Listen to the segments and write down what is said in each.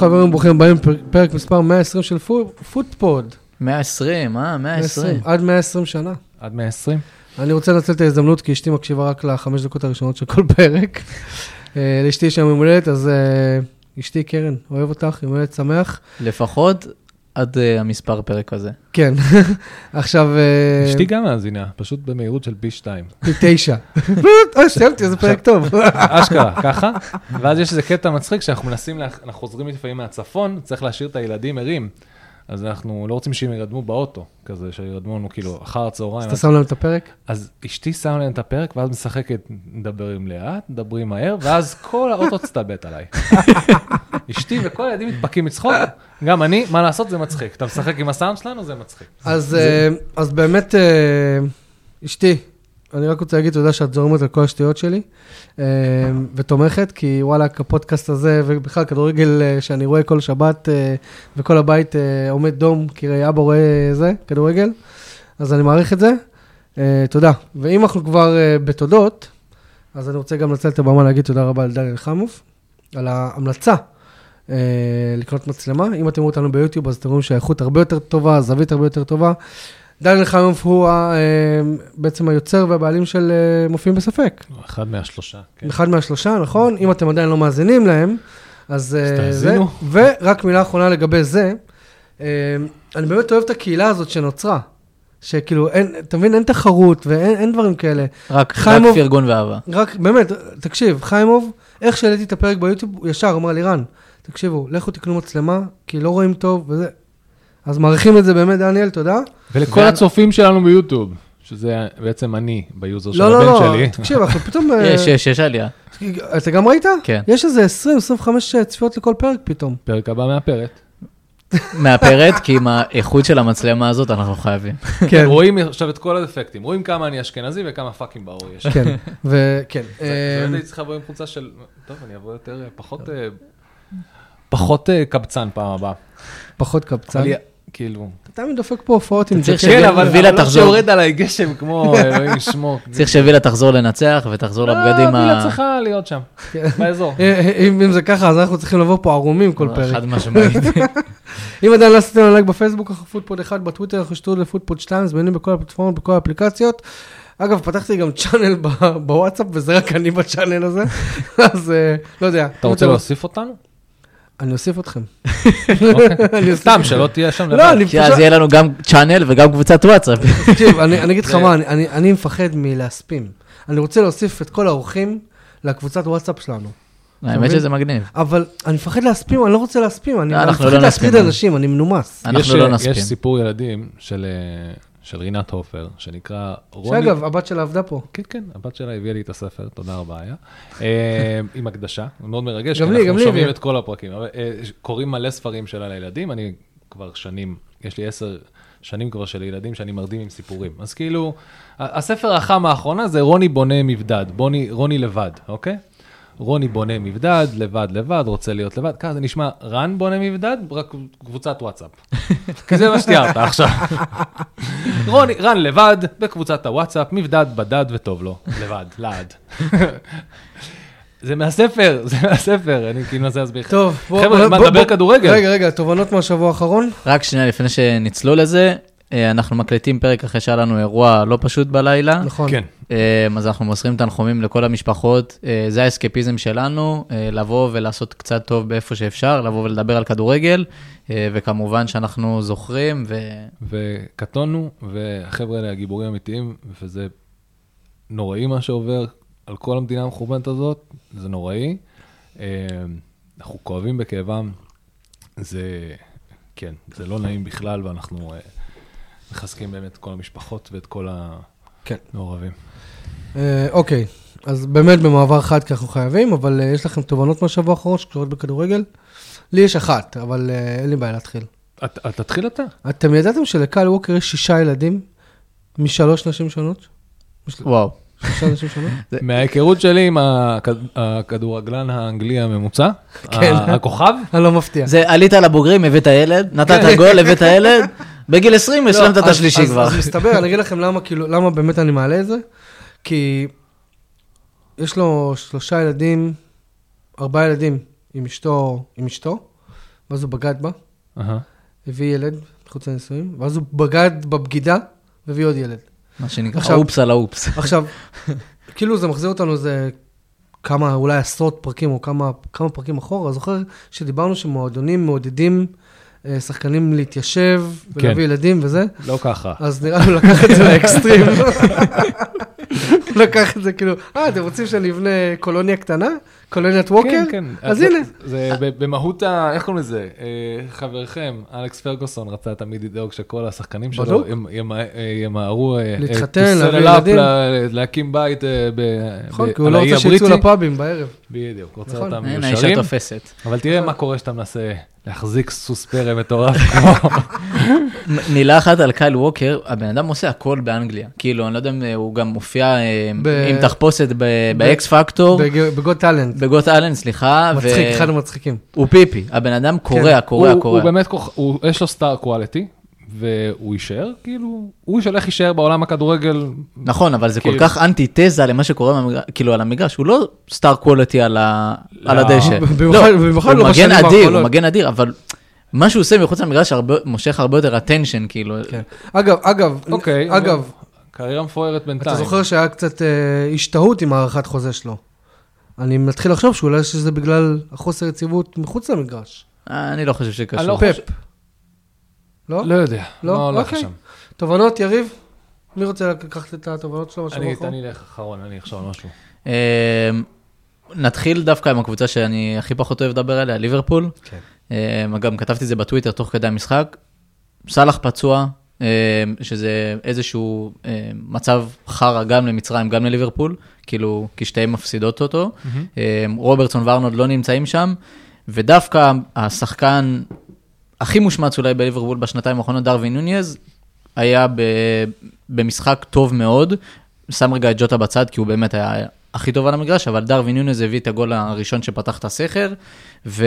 חברים, ברוכים הבאים, פר- פרק מספר 120 של פו- פוטפוד. 120, אה? 120. עד 120 שנה. עד 120? אני רוצה לנצל את ההזדמנות, כי אשתי מקשיבה רק לחמש דקות הראשונות של כל פרק. אה, לאשתי יש היום יום הולדת, אז אה, אשתי קרן, אוהב אותך, יום הולדת שמח. לפחות עד אה, המספר פרק הזה. כן, עכשיו... אה, אשתי גם מאזינה, פשוט במהירות של פי שתיים. פי תשע. אוי, סיימתי, איזה פרק טוב. אשכרה, ככה. ואז יש איזה קטע מצחיק שאנחנו מנסים, לה- אנחנו חוזרים לפעמים מהצפון, צריך להשאיר את הילדים ערים. אז אנחנו לא רוצים שהם ירדמו באוטו, כזה שירדמו לנו כאילו אחר הצהריים. אז אתה שם להם את הפרק? אז אשתי שמה להם את הפרק, ואז משחקת, מדברים לאט, מדברים מהר, ואז כל האוטו תסתבט עליי. אשתי וכל הילדים מתפקים מצחוק, גם אני, מה לעשות, זה מצחיק. אתה משחק עם הסאונד שלנו, זה מצחיק. אז, אה, באמת, אה, אשתי, אני רק רוצה להגיד תודה שאת זורמת על כל השטויות שלי, אה, ותומכת, כי וואלכ, הפודקאסט הזה, ובכלל כדורגל אה, שאני רואה כל שבת, אה, וכל הבית עומד דום, כי אבא רואה זה, כדורגל, אז אני מעריך את זה. תודה. ואם אנחנו כבר בתודות, אז אני רוצה גם לנצל את הבמה להגיד תודה רבה לדניאל חמוף, על ההמלצה. לקנות מצלמה. אם אתם רואים אותנו ביוטיוב, אז אתם רואים שהאיכות הרבה יותר טובה, הזווית הרבה יותר טובה. דניאל חיימוף הוא ה- אה, בעצם היוצר והבעלים של אה, מופיעים בספק. אחד מהשלושה, כן. אחד מהשלושה, נכון? אם אתם עדיין לא מאזינים להם, אז אה, אז זה. תאזינו. ורק מילה אחרונה לגבי זה, אה, אני באמת אוהב את הקהילה הזאת שנוצרה. שכאילו, אין, אתה מבין, אין תחרות ואין אין דברים כאלה. רק רק חיימוב- פרגון ואהבה. רק, באמת, תקשיב, חיימוב, איך שהעליתי את הפרק ביוטיוב, הוא ישר אמר לי, רן, תקשיבו, לכו תקנו מצלמה, כי לא רואים טוב וזה. אז מעריכים את זה באמת, דניאל, תודה. ולכל הצופים שלנו ביוטיוב, שזה בעצם אני ב-user של לא, לא, הבן לא, שלי. תקשיב, אנחנו פתאום... אה, יש, יש, יש עלייה. אתה גם ראית? כן. יש איזה 20-25 צפיות לכל פרק פתאום. פרק הבא מהפרק. מאפרת, כי עם האיכות של המצלמה הזאת אנחנו חייבים. כן, רואים עכשיו את כל האפקטים, רואים כמה אני אשכנזי וכמה fucking ברור יש. כן, וכן. זה אה, הייתי צריך לבוא עם חולצה של, טוב, אני אבוא יותר, אה, פחות, אה, פחות אה, קבצן פעם הבאה. פחות קבצן. כאילו... אתה תמיד דופק פה הופעות עם ג'קט. ש-וילה- כן, אבל וילה אבל לא תחזור. שיורד עליי גשם כמו אלוהים ישמור. צריך שווילה תחזור לנצח ותחזור לבגדים אה, וילה ה... צריכה להיות שם, כן. באזור. אה, אם אם זה ככה, אז אנחנו צריכים לבוא פה ערומים כל פרק. חד משמעית. אם עדיין לא עשיתם לייק בפייסבוק, אנחנו פודפוד 1, בטוויטר אנחנו שטרודל פודפוד 2, זמינים בכל הפלטפורמות, בכל האפליקציות. אגב, פתחתי גם צ'אנל בוואטסאפ, וזה רק אני בצ'אנל הזה, אז אה, לא יודע. אתה רוצה להוסיף אותנו? אני אוסיף אתכם. אוקיי. אני אוסיף- סתם, שלא תהיה שם לא, לבד. אני כי אז פשוט... יהיה לנו גם צ'אנל וגם קבוצת וואטסאפ. תקשיב, אני אני אגיד לך מה, אני- מפחד מלהספים. אני רוצה להוסיף את כל האורחים לקבוצת וואטסאפ שלנו. האמת? שזה מגניב. אבל אני מפחד להספים, אני לא רוצה להספים, אני לא, מפחד לא נספים. אנשים, אני מנומס. אנחנו לא אה, נסכים. יש סיפור ילדים של אה, של רינת הופר, שנקרא רוני... שאגב, הבת שלה עבדה פה. כן, כן, הבת שלה הביאה לי את הספר, תודה רבה, היה. אה, עם הקדשה, מאוד מרגש, גם לי, גם אנחנו לי שומעים הביאה. את כל הפרקים. אה, קוראים מלא ספרים שלה לילדים, אני כבר שנים, יש לי עשר שנים כבר של ילדים שאני מרדים עם סיפורים. אז כאילו, הספר החם האחרונה זה רוני בונה מבדד, בוני, רוני לבד, אוקיי? רוני בונה מבדד, לבד לבד, רוצה להיות לבד, ככה זה נשמע רן בונה מבדד, רק קבוצת וואטסאפ. כי זה מה שתיארת עכשיו. רוני, רן לבד, בקבוצת הוואטסאפ, מבדד, בדד וטוב לו, לבד, לעד. זה מהספר, זה מהספר, אני כאילו מנסה להסביר לך. טוב, בוא... חבר'ה, בוא- מה, בוא- נדבר בוא- כדורגל? רגע, רגע, תובנות מהשבוע האחרון? רק שנייה לפני שנצלול לזה, אנחנו מקליטים פרק אחרי שהיה לנו אירוע לא פשוט בלילה. נכון. כן. אה, אז אנחנו מוסרים תנחומים לכל המשפחות. אה, זה האסקפיזם שלנו, אה, לבוא ולעשות קצת טוב באיפה שאפשר, לבוא ולדבר על כדורגל, אה, וכמובן שאנחנו זוכרים, ו... וקטונו, והחבר'ה האלה הגיבורים אמיתיים, וזה נוראי מה שעובר על כל המדינה המכוונת הזאת, זה נוראי. אה, אנחנו כואבים בכאבם, זה, כן, זה לא נעים בכלל, ואנחנו אה, מחזקים באמת את כל המשפחות ואת כל כן. המעורבים. אה, אוקיי, אז באמת במעבר חד כי אנחנו חייבים, אבל אה, יש לכם תובנות מהשבוע האחרון שקשורות בכדורגל? לי יש אחת, אבל אה, אין לי בעיה להתחיל. את- את תתחיל אתה. אתם ידעתם שלקהל ווקר יש שישה ילדים משלוש נשים שונות? וואו. שונות? מההיכרות שלי עם הכד- הכדורגלן האנגלי הממוצע, כן. הכוכב, אני לא מפתיע. זה עלית לבוגרים, הבאת ילד, נתת גול, הבאת ילד, בגיל 20 השלמת את לא, אז- השלישי אז- כבר. אז מסתבר, אני אגיד לכם למה, כאילו, למה באמת אני מעלה את זה, כי יש לו שלושה ילדים, ארבעה ילדים עם אשתו, עם אשתו, ואז הוא בגד בה. הביא ילד מחוץ לנישואים, ואז הוא בגד בבגידה, והביא עוד ילד. מה שנקרא אופס על האופס. עכשיו, כאילו זה מחזיר אותנו איזה כמה, אולי עשרות פרקים או כמה, כמה פרקים אחורה. זוכר שדיברנו שמועדונים מעודדים שחקנים להתיישב ולהביא כן. ילדים וזה? לא ככה. אז נראה לי הוא לקח את זה לאקסטרים. הוא לקח את זה כאילו, אה, אתם רוצים שאני אבנה קולוניה קטנה? קולוניית ווקר? כן, כן. אז הנה. זה ב- במהות ה... איך קוראים לזה? אה, חברכם, אלכס פרגוסון, רצה תמיד לדאוג שכל השחקנים שלו אה, ימהרו... אה, להתחתן, להביא ילדים. לה- להקים בית ב... נכון, כי הוא לא רוצה שיצאו. לפאבים בערב. בדיוק, רוצה נכון. אותם הנה, האישה מיושרים. תופסת. אבל תראה מה קורה כשאתה מנסה להחזיק סוס פרא מטורף. מילה אחת על קייל ווקר, הבן אדם עושה הכל באנגליה. כאילו, אני לא יודע אם הוא גם מופיע ב- עם תחפושת ב-X Factor, ב-Got Talent. ב-Got Talent, סליחה, מצחיק, אחד המצחיקים. והוא פיפי. הבן אדם קורע, קורע, הוא- קורע. הוא באמת, כוח- הוא- יש לו star quality, והוא יישאר, כאילו, הוא הולך להישאר בעולם הכדורגל. נכון, אבל זה כל כאילו- כך אנטי-תזה למה שקורה כאילו על המגרש, הוא לא star quality על ה- על לא. הדשא. במיוחד- במיוחד לא הוא מגן אדיר, הוא. מגן אדיר, אבל מה שהוא עושה מחוץ למגרש הרבה- מושך הרבה יותר attention, כאילו. כן. אגב, אגב, אוקיי. אגב, קריירה מפוארת בינתיים. אתה זוכר שהיה קצת אה, השתהות עם הארכת חוזה שלו. אני מתחיל לחשוב שאולי שזה בגלל החוסר יציבות מחוץ למגרש. אה, אני לא חושב אני שקשור. לא פפ. חושב- לא? לא יודע, לא? לא הולך אוקיי. תובנות, יריב? מי רוצה לקחת את התובנות שלו בשבוע אני, האחרון? תן לי לך אחרון, אני אחשוב על משהו. אה, נתחיל דווקא עם הקבוצה שאני הכי פחות אוהב לדבר עליה, ליברפול. כן. אה, גם כתבתי את זה בטוויטר תוך כדי המשחק. סאלח פצוע, שזה איזשהו מצב חרא גם למצרים, גם לליברפול, כאילו, כי שתיהן מפסידות אותו. אה, רוברטסון וארנולד לא נמצאים שם, ודווקא השחקן הכי מושמץ אולי בליברפול בשנתיים האחרונות, דרווין נוניז, היה ב, במשחק טוב מאוד. שם רגע את ג'וטה בצד, כי הוא באמת היה הכי טוב על המגרש, אבל דרווין נוניז הביא את הגול הראשון שפתח את הסכר, ו...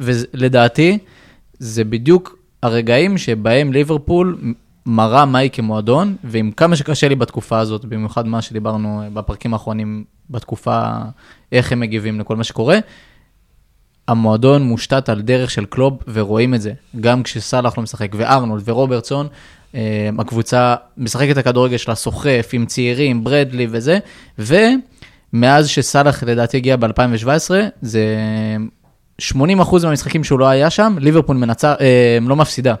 ולדעתי, זה בדיוק הרגעים שבהם ליברפול מראה מהי כמועדון, ועם כמה שקשה לי בתקופה הזאת, במיוחד מה שדיברנו בפרקים האחרונים, בתקופה, איך הם מגיבים לכל מה שקורה, המועדון מושתת על דרך של קלוב, ורואים את זה. גם כשסאלח לא משחק, וארנולד ורוברטסון, אה, הקבוצה משחקת את הכדורגל שלה, סוחף עם צעירים, ברדלי וזה, ומאז שסאלח לדעתי הגיע ב-2017, זה 80% מהמשחקים שהוא לא היה שם, ליברפול מנצח, אה, לא מפסידה.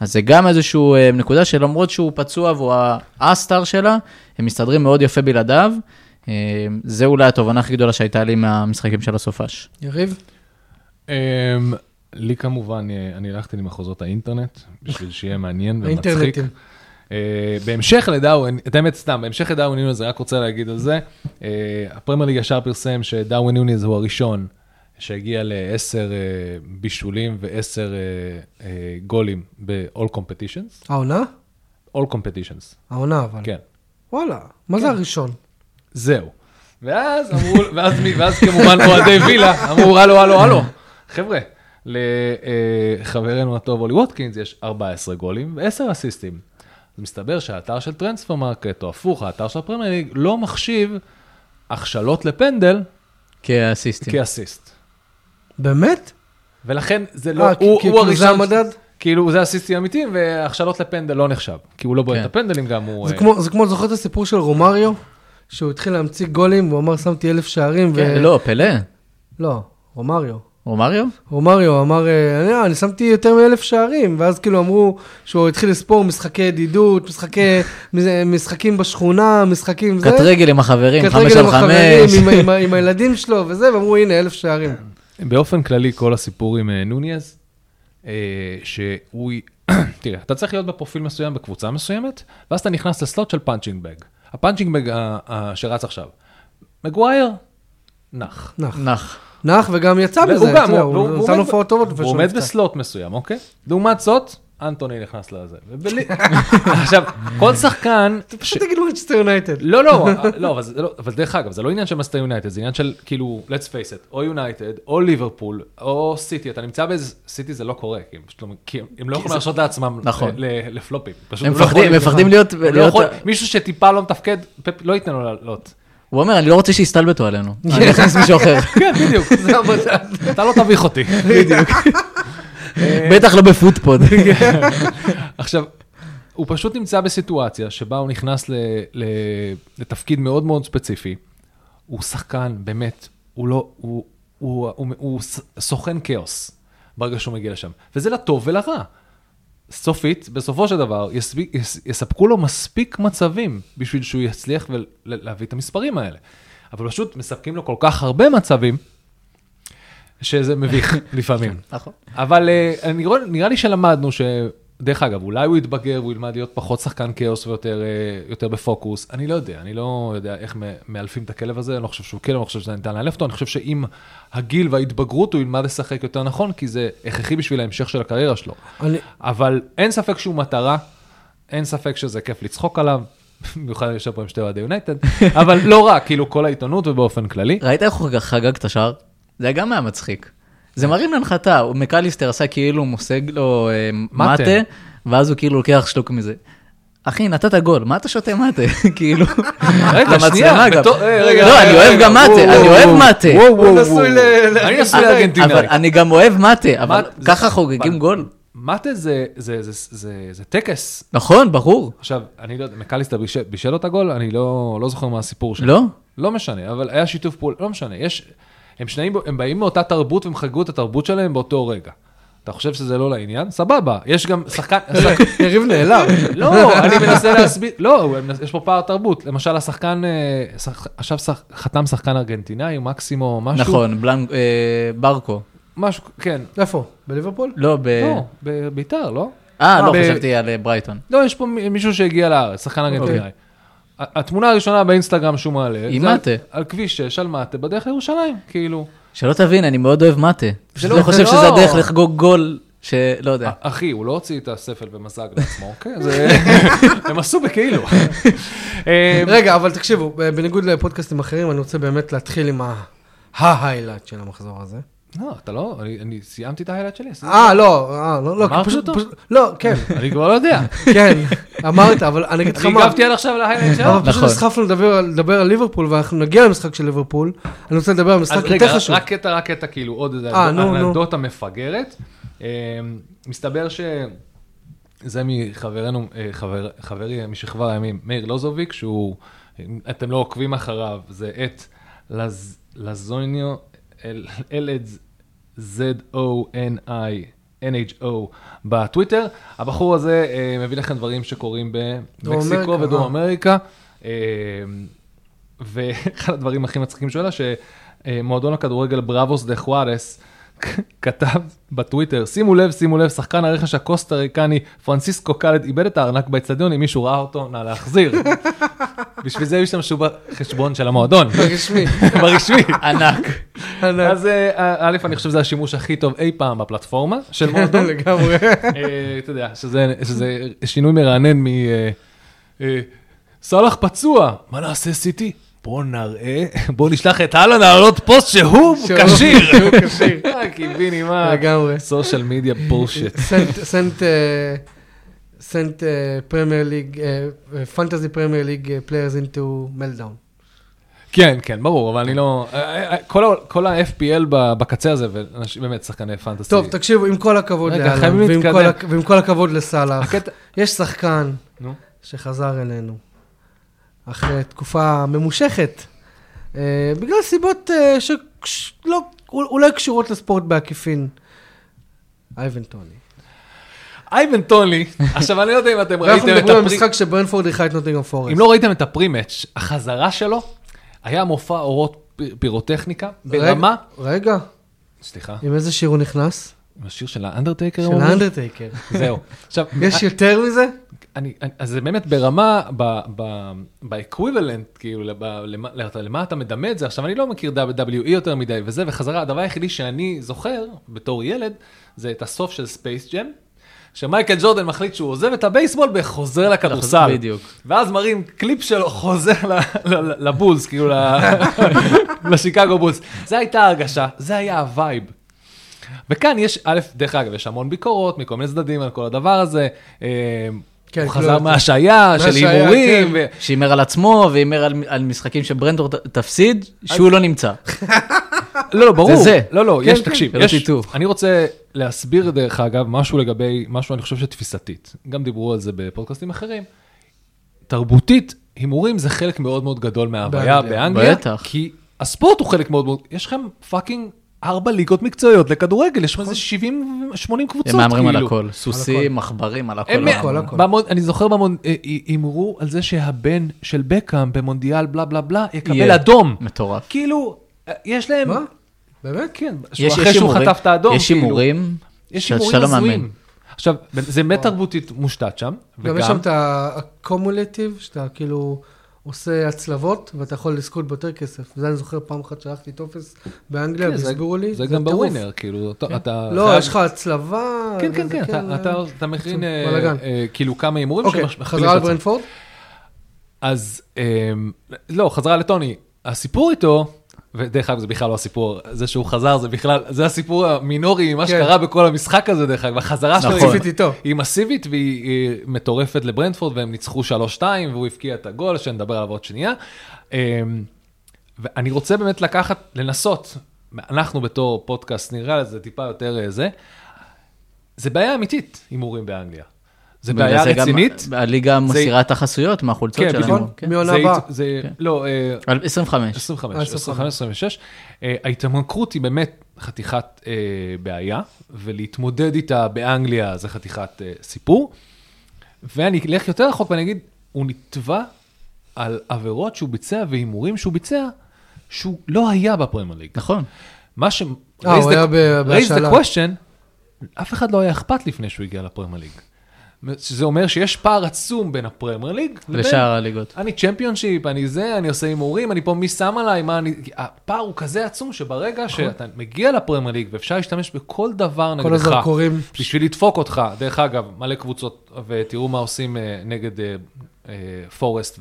אז זה גם איזושהי אה, נקודה שלמרות שהוא פצוע והוא הסטאר שלה, הם מסתדרים מאוד יפה בלעדיו. אה, זה אולי התובנה הכי גדולה שהייתה לי מהמשחקים של הסופש. יריב? אמ, לי כמובן, אה, אני הלכתי למחוזות האינטרנט, בשביל שיהיה מעניין ומצחיק. אה, בהמשך לדארווין, את האמת סתם, בהמשך לדארווין נונייז, אני רק רוצה להגיד על זה, אה, הפרמייר ליג ישר פרסם שדארווין נונייז הוא הראשון שהגיע לעשר אה, בישולים ועשר אה, אה, גולים ב-all competitions, העונה? all competitions, העונה אבל. כן. וואלה, מה זה הראשון? זהו. ואז אמרו, ואז, מי- ואז כמובן אוהדי וילה אמרו, הלו, הלו, הלו, חבר'ה, לחברנו הטוב אולי ווטקינס יש 14 גולים ו-10 אסיסטים. אז מסתבר שהאתר של טרנספרמרקט, או הפוך, האתר של הפרמייר ליג, לא מחשיב הכשלות לפנדל כאסיסטים. כאסיסט. באמת? ולכן זה לא, אה, כי- הוא, כי- הוא כאילו זה הראשון, המדד? כאילו זה אסיסטים אמיתיים, והכשלות לפנדל לא נחשב, כי הוא לא בועט כן. את הפנדלים גם, הוא... זה אה, כמו, זה כמו, זוכר את הסיפור של רומריו? שהוא התחיל להמציא גולים, והוא אמר, שמתי אלף שערים, ו... כן, לא, פלא. לא, רומריו. רומריו? רומריו אמר, אה, אני, אני שמתי יותר מאלף שערים, ואז כאילו אמרו שהוא התחיל לספור משחקי ידידות, משחקי, משחקים בשכונה, משחקים זה. קט רגל עם החברים, קט חמש רגל על עם החברים, חמש. עם, עם, עם הילדים שלו וזה, ואמרו, הנה, אלף שערים. באופן כללי, כל הסיפור עם אה, נונייז, אה, שהוא... תראה, אתה צריך להיות בפרופיל מסוים בקבוצה מסוימת, ואז אתה נכנס ל-slot של punching bag. ה-punching bag שרץ עכשיו. מגווייר, נח. נח. נח. נח וגם יצא בזה, גם, הוא- הוא והוא נתן עומד- הופעות טובות. הוא עומד. ב-slot מסוים, אוקיי? לעומת זאת, אנטוני נכנס לזה. ובלי- עכשיו, כל שחקן... ש- פשוט תגיד מנצ'סטר יונייטד. לא, לא, לא, אבל, זה לא, אבל דרך אגב, זה לא עניין של מנצ'סטר יונייטד, זה עניין של כאילו, let's face it, או יונייטד, או ליברפול, או סיטי, אתה נמצא באיזה, סיטי זה לא קורה, כי הם, לא, לא יכולים להרשות לעצמם נכון. ל-flop-ים. הם לא מפחדים, להיות... לא מישהו שטיפה לא מתפקד, לא ייתן לו לעלות. הוא אומר, אני לא רוצה שיסתלבטו עלינו, אני אכניס מישהו אחר. כן, בדיוק. אתה לא תביך אותי. בדיוק. בטח לא בפוטפוד. עכשיו, הוא פשוט נמצא בסיטואציה שבה הוא נכנס ל, ל, לתפקיד מאוד מאוד ספציפי. הוא שחקן, באמת, הוא לא, הוא, הוא, הוא, הוא, סוכן כאוס ברגע שהוא מגיע לשם. וזה לטוב ולרע. סופית, בסופו של דבר, יספיק, יס, יספקו לו מספיק מצבים בשביל שהוא יצליח ולהביא את המספרים האלה. אבל פשוט מספקים לו כל כך הרבה מצבים, שזה מביך לפעמים. נכון. אבל אה, רואה, נראה לי שלמדנו ש... דרך אגב, אולי הוא יתבגר והוא ילמד להיות פחות שחקן כאוס ויותר אה, יותר בפוקוס. אני לא יודע, אני לא יודע איך מאלפים את הכלב הזה, אני לא חושב שהוא כלב, אני לא חושב שזה ניתן לאלף אותו, אני חושב שעם הגיל וההתבגרות הוא ילמד לשחק יותר נכון, כי זה הכרחי בשביל ההמשך של הקריירה שלו. אני- אבל אין ספק שהוא מטרה, אין ספק שזה כיף לצחוק עליו, במיוחד אני יושב פה עם שתי אוהדי יונייטד, אבל לא רק, כאילו כל העיתונות ובאופן כללי. ראית איך הוא חגג את השער? זה גם היה מצחיק. זה מרים להנחתה, מקליסטר עשה כאילו הוא מושג לו אה, מטה. ואז הוא כאילו לוקח שלוק מזה. אחי, נתת גול, מה אתה שותה מטה? כאילו, רגע, שנייה, אה, רגע, לא, אני אוהב גם מטה, אני אוהב. מטה. וואו, הוא וואו, נשוי לארגנטינאי. אבל אני גם אוהב מטה, אבל ככה חוגגים גול. מטה זה, זה, זה, זה, זה טקס. נכון, ברור. עכשיו, אני לא יודע, מקליסטר בישל, בישל לו את הגול, אני לא, לא זוכר מה הסיפור שלו. לא? לא משנה, אבל היה שיתוף פעולה, לא משנה, יש, הם שניים, הם באים מאותה תרבות והם חגגו את התרבות שלהם באותו רגע. אתה חושב שזה לא לעניין? סבבה, יש גם שחקן, שחק- יריב נעלם. לא, אני מנסה להסביר, לא, יש פה פער תרבות, למשל השחקן, אה, עכשיו חתם שחקן ארגנטינאי, מקסימו, משהו, נכון, אה, ברקו. משהו, כן, איפה? בליברפול? לא, ב... לא, בביתר, לא? אה, לא ב- חשבתי על אה, ברייטון. לא, יש פה מישהו שהגיע לארץ, שחקן ארגנטינאי. התמונה הראשונה באינסטגרם שהוא מעלה, עם זה על- מטה. על כביש 6, על מטה, בדרך לירושלים, כאילו. שלא תבין, אני מאוד אוהב מטה. פשוט לא- לא חושב זה שזה לא- הדרך לחגוג גול, שלא יודע. א- אחי, הוא לא הוציא את הספל ומזג לעצמו, אוקיי? זה... הם עשו בכאילו. אה, רגע, אבל תקשיבו, בניגוד לפודקאסטים אחרים, אני רוצה באמת להתחיל עם ה-highlight של המחזור הזה. לא, אתה לא, אני- אני סיימתי את ה-highlight שלי. אה, לא, אה, לא, לא, אמרתי פשוט, אותו? פשוט, לא, כן, אני כבר לא יודע. כן, אמרת, אבל אני אגיד לך מה, הגבתי עד עכשיו ל-highlight שלו. אבל פשוט נכון. נסחפנו לדבר על- על ליברפול, ואנחנו נגיע למשחק של ליברפול, אני רוצה לדבר על משחק יותר חשוב. רק קטע, רק קטע, כאילו, עוד איזה אה, נו, נו. אנקדוטה מפגרת. אה, מסתבר ש... זה מחברנו, אה, חבר, חברי משכבר הימים, מאיר לוזוביק, שהוא, אתם לא עוקבים אחריו, זה את לז, לזוניו, L-Z-O-N-I. NHO בטוויטר. הבחור הזה אה, מביא לכם דברים שקורים במקסיקו ודרום אה. אמריקה. אה, ואחד הדברים הכי מצחיקים שהוא העלה, שמועדון הכדורגל בראבוס דה חוארס כתב בטוויטר, שימו לב, שימו לב, שחקן הרכש הקוסטה ריקני פרנסיסקו קלד איבד את הארנק באצטדיון, אם מישהו ראה אותו, נא להחזיר. בשביל זה השתמשו בחשבון של המועדון, רשמי, ברשמי. ענק. אז אה, א', אני חושב שזה השימוש הכי טוב אי פעם בפלטפורמה של מועדון. לגמרי. אה, אתה יודע, שזה, שזה שינוי מרענן מ... אה, סאלח פצוע, מה נעשה סיטי? בוא נראה, בוא נשלח את אהלן להעלות פוסט שהוא כשיר. שהוא כשיר. קיביני, מה? לגמרי. סושיאל מדיה בולשיט. sent sent uh, uh, Premier League uh, fantasy Premier League players into meltdown. כן, כן, ברור, אבל אני לא... אה, אה, כל ה-FPL בקצה הזה, באמת שחקני פנטסי. טוב, תקשיבו, עם כל הכבוד לאלן, ועם. כל הכ- ועם כל הכבוד לסאלח. יש שחקן נו. שחזר אלינו אחרי תקופה ממושכת, אה, בגלל סיבות אה, שלא, אולי קשורות לספורט בעקיפין. אייבן טוני. אייבן טוני, עכשיו אני לא יודע אם אתם אנחנו ראיתם את מדברים על הפרי... משחק שברנטפורד אירחה את נוטינגהאם פורסט. אם לא ראיתם את ה-pre-match, החזרה שלו היה מופע אורות פירוטכניקה ברמה... רגע, סליחה, עם איזה שיר הוא נכנס? עם השיר של האנדרטייקר? של? האנדרטייקר. זהו. עכשיו, יש יותר מזה? אני, אז זה באמת ברמה, ב-equivalent, כאילו, למה, למה אתה מדמה את זה? עכשיו, אני לא מכיר WWE יותר מדי וזה, וחזרה, הדבר היחידי שאני זוכר, בתור ילד, זה את הסוף של ספייס ג'ם, שמייקל ג'ורדן מחליט שהוא עוזב את הבייסבול וחוזר לכדורסל. בדיוק. ואז מראים קליפ שלו חוזר ל- ל- לבולס, כאילו, ל- לשיקגו בולס. זה הייתה ההרגשה, זה היה ה-vibe. וכאן יש, א', דרך אגב, יש המון ביקורות מכל מיני צדדים על כל הדבר הזה. אה, כן, הוא כאילו, חזר מהשעיה של הימורים. כן. ו- שהימר על עצמו והימר על, על משחקים שברנטפורד ת- תפסיד, שהוא לא נמצא. לא, לא, ברור. זה. לא, לא, כן, יש, כן. תקשיב, יש. אני רוצה להסביר דרך אגב משהו לגבי, משהו אני חושב שתפיסתית. גם דיברו על זה בפודקאסטים אחרים. תרבותית, הימורים זה חלק מאוד מאוד גדול מההוויה באנגליה. בטח. כי הספורט הוא חלק מאוד מאוד, יש לכם fucking ארבע ליגות מקצועיות לכדורגל, יש לכם איזה 70, 80 קבוצות, הם מהמרים על כאילו. הכל, סוסים, עכברים, על הכל. הם, הכל. הכל. אני זוכר במונ... אה, אה, הימרו על זה שהבן של בקאם במונדיאל בלה בלה בלה יקבל. אדום. מטורף. כאילו, יש להם... מה? באמת? כן, יש אחרי שהוא הימורים- חטף את האדום. יש כאילו. הימורים יש שאתה הימורים. הזויים. עכשיו, זה באמת תרבותית מושתת שם, גם יש שם את ה-cumulative, שאתה כאילו עושה הצלבות, ואתה יכול לזכות ביותר כסף. זה אני זוכר פעם אחת שלחתי טופס באנגליה, כן, זה- והסבירו לי, זה גם. בווינר, כאילו, אתה- אתה... לא, חייב- יש לך הצלבה. כן, כן, וזה כן, אתה- אתה- אתה מכין אה. אה, כאילו כמה הימורים אוקיי, חזרה את על עצמם. ברנפורד? אז לא, חזרה לטוני. הסיפור איתו, ודרך אגב זה בכלל לא הסיפור, זה שהוא חזר זה בכלל, זה הסיפור המינורי, מה כן. שקרה בכל המשחק הזה דרך אגב, החזרה שלו נכון. היא- ספציפית איתו. היא מסיבית והיא היא מטורפת לברנדפורד והם ניצחו 3-2 והוא הבקיע את הגול שנדבר עליו עוד שנייה. אמ, ואני רוצה באמת לקחת, לנסות, אנחנו בתור פודקאסט נראה לזה טיפה יותר אה, זה, זה בעיה אמיתית הימורים באנגליה. זה בעיה זה גם רצינית. הליגה מסירה את החסויות מהחולצות כן, שלנו. נכון. כן. מעונה הבאה. זה, כן. לא, אה, על 25. 25, אה, 25, 26. אה, ההתמכרות היא באמת חתיכת אה, בעיה, ולהתמודד איתה באנגליה זה חתיכת אה, סיפור. ואני אלך יותר רחוק ואני אגיד, הוא נתבע על עבירות שהוא ביצע והימורים שהוא ביצע, שהוא לא היה בפרמייר ליג. נכון. מה ש... אה, הוא היה בהשאלה. the question, אף אחד לא היה אכפת לפני שהוא הגיע לפרמייר ליג. שזה אומר שיש פער עצום בין הפרמייר ליג לשאר הליגות. אני צ'מפיונשיפ, אני זה, אני עושה הימורים, אני פה, מי שם עליי, מה אני... הפער הוא כזה עצום שברגע שאתה מגיע לפרמייר ליג ואפשר להשתמש בכל דבר כל נגדך, הזרקורים. בשביל לדפוק אותך, דרך אגב, מלא קבוצות, ותראו מה עושים אה, נגד אה, אה, פורסט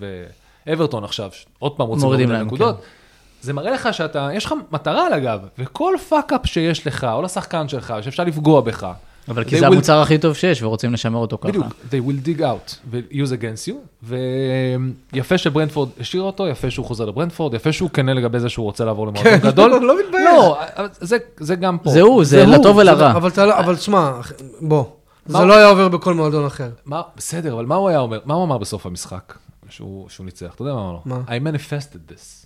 ואברטון עכשיו, עוד פעם רוצים מורידים להוריד להם, נקודות. זה מראה לך שאתה, יש לך מטרה על הגב, וכל fuck-up שיש לך, או לשחקן שלך, שאפשר לפגוע בך. אבל כי זה will- המוצר הכי טוב שיש ורוצים לשמר אותו ככה. בדיוק, they will dig out ו-use against you, ויפה שברנטפורד השאיר אותו, יפה שהוא חוזר לברנטפורד, יפה שהוא כן לגבי זה שהוא רוצה לעבור למועדון כן, גדול. לא מתבייש. לא, אבל זה, זה גם פה. זה הוא, זה הוא, לטוב זה- ולרע. אבל אתה לא- אבל תשמע, אח- בוא, מה- זה לא היה עובר בכל מועדון אחר. מה, בסדר, אבל מה הוא היה אומר? מה הוא אמר בסוף המשחק שהוא, שהוא ניצח? אתה יודע מה הוא אמר? מה? I manifested this.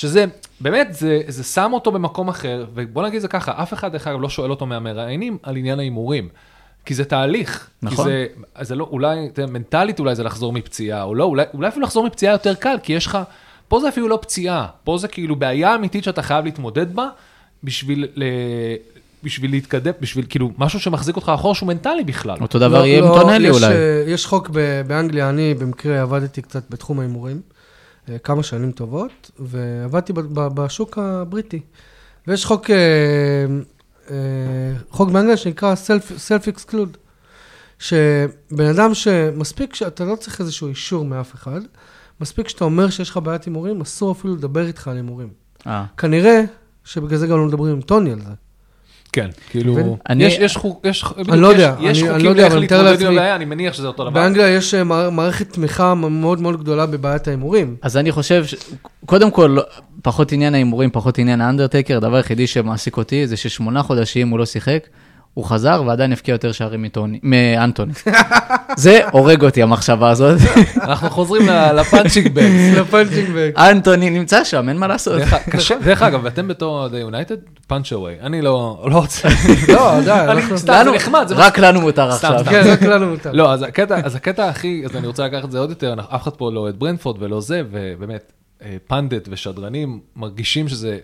שזה, באמת, זה, זה שם אותו במקום אחר, ובוא נגיד זה ככה, אף אחד, דרך אגב, לא שואל אותו מהמראיינים על עניין ההימורים. כי זה תהליך. נכון. כי זה, זה לא, אולי, אתה יודע, מנטלית אולי זה לחזור מפציעה, או לא, אולי, אולי אפילו לחזור מפציעה יותר קל, כי יש לך, פה זה אפילו לא פציעה, פה זה כאילו בעיה אמיתית שאתה חייב להתמודד בה, בשביל, ל, בשביל להתקדם, בשביל כאילו, משהו שמחזיק אותך אחורה שהוא מנטלי בכלל. אותו דבר לא- יהיה עם לא, טונלי יש, אולי. אה, יש חוק ב- באנגליה, אני במקרה עבדתי קצת בתחום ההימורים, כמה שנים טובות, ועבדתי בשוק הבריטי. ויש חוק, אה, אה, חוק באנגליה שנקרא self exclude, שבן אדם שמספיק שאתה לא צריך איזשהו אישור מאף אחד, מספיק שאתה אומר שיש לך בעיית הימורים, אסור אפילו לדבר איתך על הימורים. אה. כנראה שבגלל זה גם לא מדברים עם טוני על זה. כן, כאילו? אני- יש, יש חוק, יש, אני לא יודע, יש, אני- אני חוקים לא יודע, לאיך אבל אני מתאר להתמודד עם לעצמי- הבעיה, אני מניח שזה אותו דבר. באנגליה יש אה, מער- מערכת תמיכה מאוד מאוד גדולה בבעיית ההימורים. אז אני חושב, ש... קודם כל, פחות עניין ההימורים, פחות עניין ה undertaker, הדבר היחידי שמעסיק אותי זה ששמונה חודשים הוא לא שיחק, הוא חזר ועדיין הבקיע יותר שערים מאנטוני. זה הורג אותי המחשבה הזאת. אנחנו חוזרים ל punching bags. ל punching bag. אנטוני נמצא שם, אין מה לעשות. דרך אגב, ואתם בתור יונייטד, פאנץ' אווי. אני לא לא רוצה. לא, די, אני. סתם, זה נחמד. רק לנו מותר עכשיו. כן, רק לנו מותר. לא, אז הקטע, הכי, אז אני רוצה לקחת את זה עוד יותר, אף אחד פה לא אוהד ברנפורד ולא זה, ובאמת, אה, פנדט ושדרנים מרגישים שזה,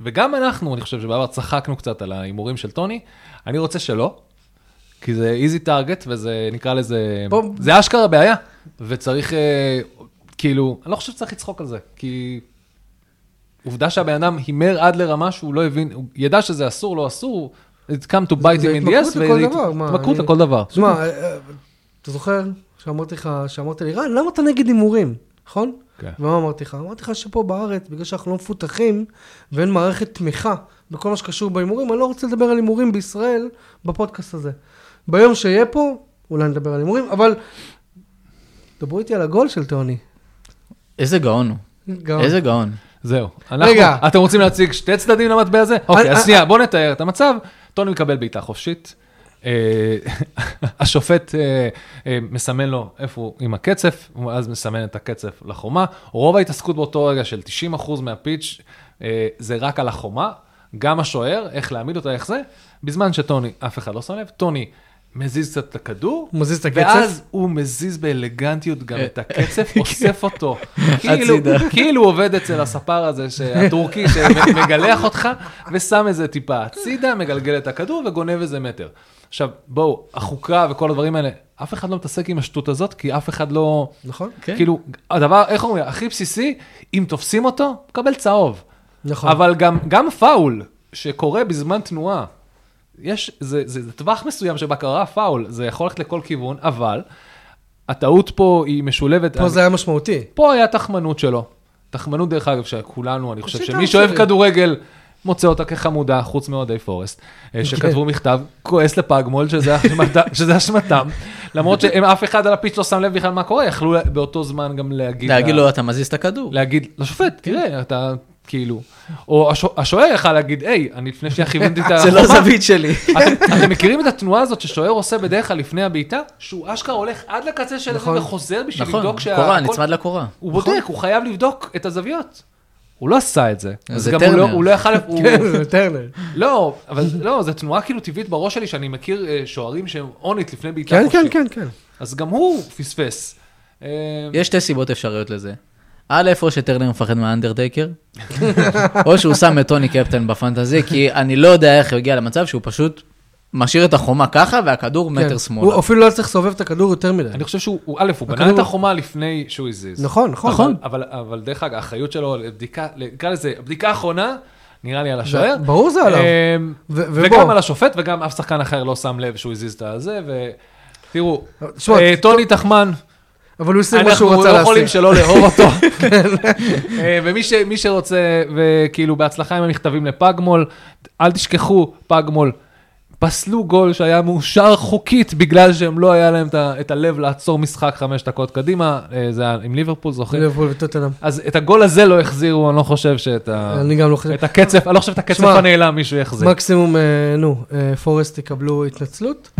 וגם אנחנו, אני חושב שבעבר צחקנו קצת על ההימורים של טוני, אני רוצה שלא, כי זה איזי טארגט, וזה, נקרא לזה, בוא- זה אשכרה בעיה, וצריך, אה, כאילו, אני לא חושב שצריך לצחוק על זה, כי עובדה שהבן אדם הימר עד לרמה שהוא לא הבין, הוא ידע שזה אסור, לא אסור, it come to bite זה him in the ass, מה, התמכרות לכל דבר. תשמע, אה, אה, אתה זוכר שאמרתי לך, שאמרת לי, רן, למה אתה נגד הימורים, נכון? כן. ומה אמרתי לך? אמרתי לך שפה בארץ, בגלל שאנחנו לא מפותחים ואין מערכת תמיכה בכל מה שקשור בהימורים, אני לא רוצה לדבר על הימורים בישראל בפודקאסט הזה. ביום שיהיה פה, אולי נדבר על הימורים, אבל דברו איתי על הגול של טוני. איזה גאון הוא. גאון. איזה גאון. זהו. אנחנו, רגע. אתם רוצים להציג שתי צדדים למטבע הזה? אוקיי, אני- אז שנייה, בוא נתאר את המצב. טוני מקבל בעיטה חופשית. אה, השופט אה, אה, מסמן לו איפה הוא עם הקצף, הוא אז מסמן את הקצף לחומה. רוב ההתעסקות באותו רגע של 90% מהפיץ' זה רק על החומה, גם השוער, איך להעמיד אותה, איך זה. בזמן שטוני, אף אחד לא שם לב, טוני מזיז קצת את הכדור, הוא מזיז את הקצף? ואז הוא מזיז באלגנטיות גם את הקצף, אוסף אותו. כאילו, הצידה. כאילו הוא עובד אצל הספר הזה, הטורקי, שמגלח אותך, ושם איזה טיפה הצידה, מגלגל את הכדור וגונב איזה מטר. עכשיו, בואו, החוקה וכל הדברים האלה, אף אחד לא מתעסק עם השטות הזאת, כי אף אחד לא... נכון? כן. כאילו, הדבר, איך אומרים, הכי בסיסי, אם תופסים אותו, קבל צהוב. נכון. אבל גם, גם פאול שקורה בזמן תנועה, יש, זה, זה, זה טווח מסוים שבה קרה פאול, זה יכול ללכת לכל כיוון, אבל הטעות פה היא משולבת. פה זה היה משמעותי. פה היה תחמנות שלו. תחמנות, דרך אגב, שכולנו, אני חושב שמי שאוהב. כדורגל, מוצא אותה כחמודה, חוץ מאוהדי פורסט, אה, שכתבו מכתב, כועס לפגמול, שזה אשמת- שזה אשמתם, למרות שאם אף אחד על הפיץ לא שם לב בכלל מה קורה, יכלו באותו זמן גם להגיד... להגיד לה- לו, אתה מזיז את הכדור. להגיד לשופט, תראה, אתה כאילו, או השו- השוער יכל להגיד, היי, אני לפני שנייה כיוונתי את זה לא החומה." זווית שלי. אתם- מכירים את התנועה הזאת ששוער עושה בדרך כלל לפני הבעיטה? שהוא אשכרה הולך עד לקצה של זה נכון. וחוזר בשביל נכון, לבדוק שה... קורה, הכל- נצמד לקורה. הוא בודק, הוא חייב לבדוק את הזוויות. הוא לא עשה את זה. אז זה גם לא- טרנר. הוא לא יכל... כן, זה טרנר. לא, אבל לא, זו תנועה כאילו טבעית בראש שלי, שאני מכיר אה, שוערים שהם אונית לפני בעיטה כן, כן, חופשית. כן, כן. אז גם הוא פספס. אה, יש שתי סיבות אפשריות לזה. א', או שטרנר מפחד מהאנדרטייקר, או שהוא שם את טוני קפטן בפנטזי, כי אני לא יודע איך הוא הגיע למצב שהוא פשוט משאיר את החומה ככה, והכדור כן. מטר הוא שמאלה. אפילו לא צריך לסובב את הכדור יותר מדי. אני חושב שהוא, הוא- א', הוא בנה הכדור- את החומה לפני שהוא הזיז. נכון, נכון. אבל, אבל, אבל דרך אגב, האחריות שלו לבדיקה, נקרא לזה, הבדיקה האחרונה, נראה לי על השוער. ברור זה עליו. אמ. וגם על השופט, וגם אף שחקן אחר לא שם לב שהוא הזיז את הזה, ותראו, אה, טוני תחמן, אבל הוא עושה מה אנחנו שהוא רצה לא יכולים לעשות. שלא לאהוב אותו. אה, ומי ש- מי שרוצה, וכאילו בהצלחה עם המכתבים לפגמול, אל תשכחו, פגמול, פסלו גול שהיה מאושר חוקית בגלל שהם לא היה להם את הלב לעצור משחק חמש דקות קדימה, אה, זה היה עם ליברפול, זוכרים? ליברפול וטוטנאם. אז את הגול הזה לא החזירו, אני לא חושב שאת ה... אני גם לא חושב. את הקצף, אני לא חושב את הקצף הנעלם מישהו יחזיר. מקסימום, אה, נו, אה, פורסט יקבלו התנצלות,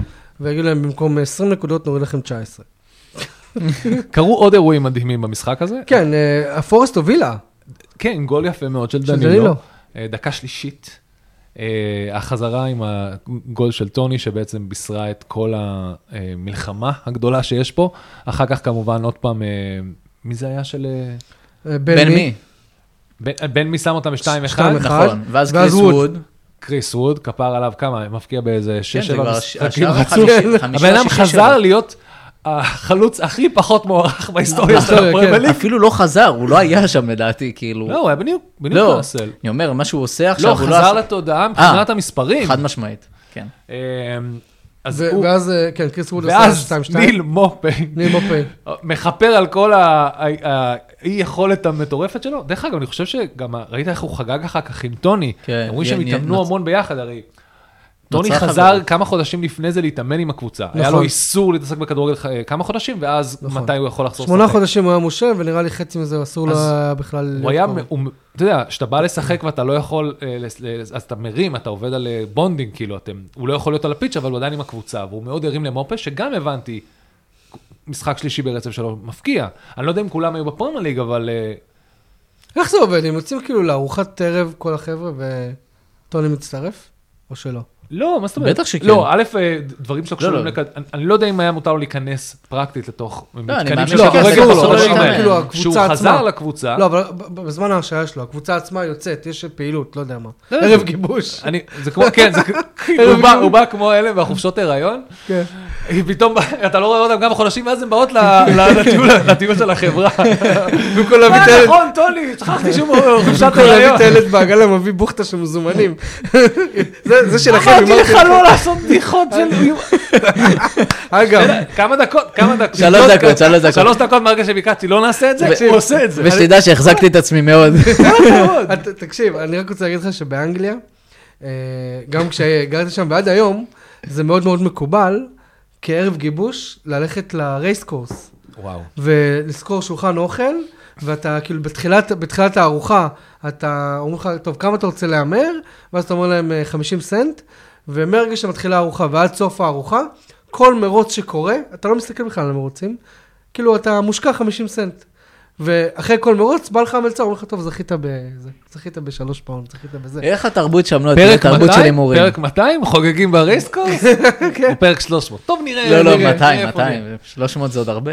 ויגידו להם במקום 20 נקודות נוריד לכם 19. קרו עוד אירועים מדהימים במשחק הזה. כן, הפורסט הובילה. כן, גול יפה מאוד של דנילו. דקה שלישית. אה, החזרה עם הגול של טוני, שבעצם בישרה את כל המלחמה הגדולה שיש פה. אחר כך כמובן עוד פעם, אה, מי זה היה של... אה, בין מי? בן- בן מי שם אותם ב-2-1? שתיים אחד. נכון. ואז קריס ווד. ווד. קריס ווד, כפר עליו כמה, מבקיע באיזה כן, זה 6-7 כבר משחקים השער רצוף. החמישי- חמישה, הבן אדם חזר. להיות החלוץ הכי פחות מוערך בהיסטוריה של בהיסטוריה, הפרמייר כן. ליג. אפילו לא חזר, הוא לא היה שם לדעתי, כאילו. לא, הוא היה בניו בניו לא, קאסל. אני אומר, מה שהוא עושה לא, עכשיו, הוא לא חזר עשה... לתודעה מבחינת המספרים. חד משמעית, כן. אמ, אז ו- הוא, ואז, אה, כן, קריס ווד עשה ואז 2-2. ניל מופי ניל מופי. מכפר על כל האי יכולת המטורפת שלו. דרך אגב, אני חושב שגם, ראית איך הוא חגג אחר כך עם טוני? כן, אומרים שהם התאמנו המון ביחד, הרי. טוני חזר. כמה חודשים לפני זה להתאמן עם הקבוצה. היה לו נכון. איסור להתעסק בכדורגל ח- כמה חודשים, ואז נכון. מתי הוא יכול לחזור שמונה לשחק. חודשים הוא היה מושל, ונראה לי חצי מזה אסור לו היה בכלל... הוא היה, הוא- אתה יודע, כשאתה בא לשחק ואתה לא יכול, אה, אז אתה מרים, אתה עובד על אה, bonding, כאילו, אתם, הוא לא יכול להיות על ה pitch, אבל הוא עדיין עם הקבוצה, והוא מאוד הרים למופה, שגם הבנתי, משחק שלישי ברצף שלו, מפקיע. אני לא יודע אם כולם היו בפרמייר ליג, אבל אה, איך זה עובד? הם יוצאים כאילו לארוחת ערב כל החבר'ה וטוני מצטרף? או שלא? לא, מה זאת אומרת? בטח שכן. לא, א', אה, דברים שלא לא, קשורים לא. לכד... אני- לא יודע אם היה מותר לו להיכנס פרקטית לתוך אני מתקנים של כדורגל אסור לו, בחודשים אסור לו האלה. להתאמן. הקבוצה שהוא. חזר לקבוצה, לא, אבל בזמן ההרשעה שלו, הקבוצה עצמה יוצאת, יש פעילות, לא יודע מה. לא, ערב גיבוש. אני, זה כמו, כן, כאילו, הוא בא- כמו אלה בחופשות הריון, כן. פתאום אתה לא רואה אותם כמה חודשים, ואז הן באות לטיול- של החברה. במקום להביא את אה, הילד, נכון, טוני, שכחתי שהוא בחופשת במקום להביא הריון. את הילד בעגלה, מביא בוכטה של מזומנים. זה זה שלכם, אמרתי לך לא לעשות בדיחות של... אגב, כמה דקות, כמה דקות. שלוש דקות, שלוש דקות. שלוש דקות מהרגע שביקשתי לא נעשה את זה, הוא עושה את זה. ושתדע שהחזקתי את עצמי מאוד. תקשיב, אני רק רוצה להגיד לך שבאנגליה, אה, גם כשגרתי שם ועד היום, זה מאוד מאוד מקובל, כערב גיבוש, ללכת ל racecourse, וואו. ולסגור שולחן אוכל, ואתה כאילו בתחילת, בתחילת הארוחה, אתה אומר לך, טוב, כמה אתה רוצה להמר? ואז אתה אומר להם "אה, 50 סנט, ומהרגע שמתחילה הארוחה ועד סוף הארוחה, כל מרוץ שקורה, אתה לא מסתכל בכלל על המרוצים, כאילו אתה מושקע 50 סנט. ואחרי כל מרוץ, בא לך המלצר, אומר לך, טוב, זכית בזה, זכית בשלוש פאונד, זכית בזה. איך התרבות שם לא תהיה פרק תרבות של 200? הימורים? פרק 200? חוגגים ברייסקורס? כן. או פרק 300? טוב, נראה. לא, לא, נראה, 200, נראה איפה 200, נהיה. 300 זה עוד הרבה.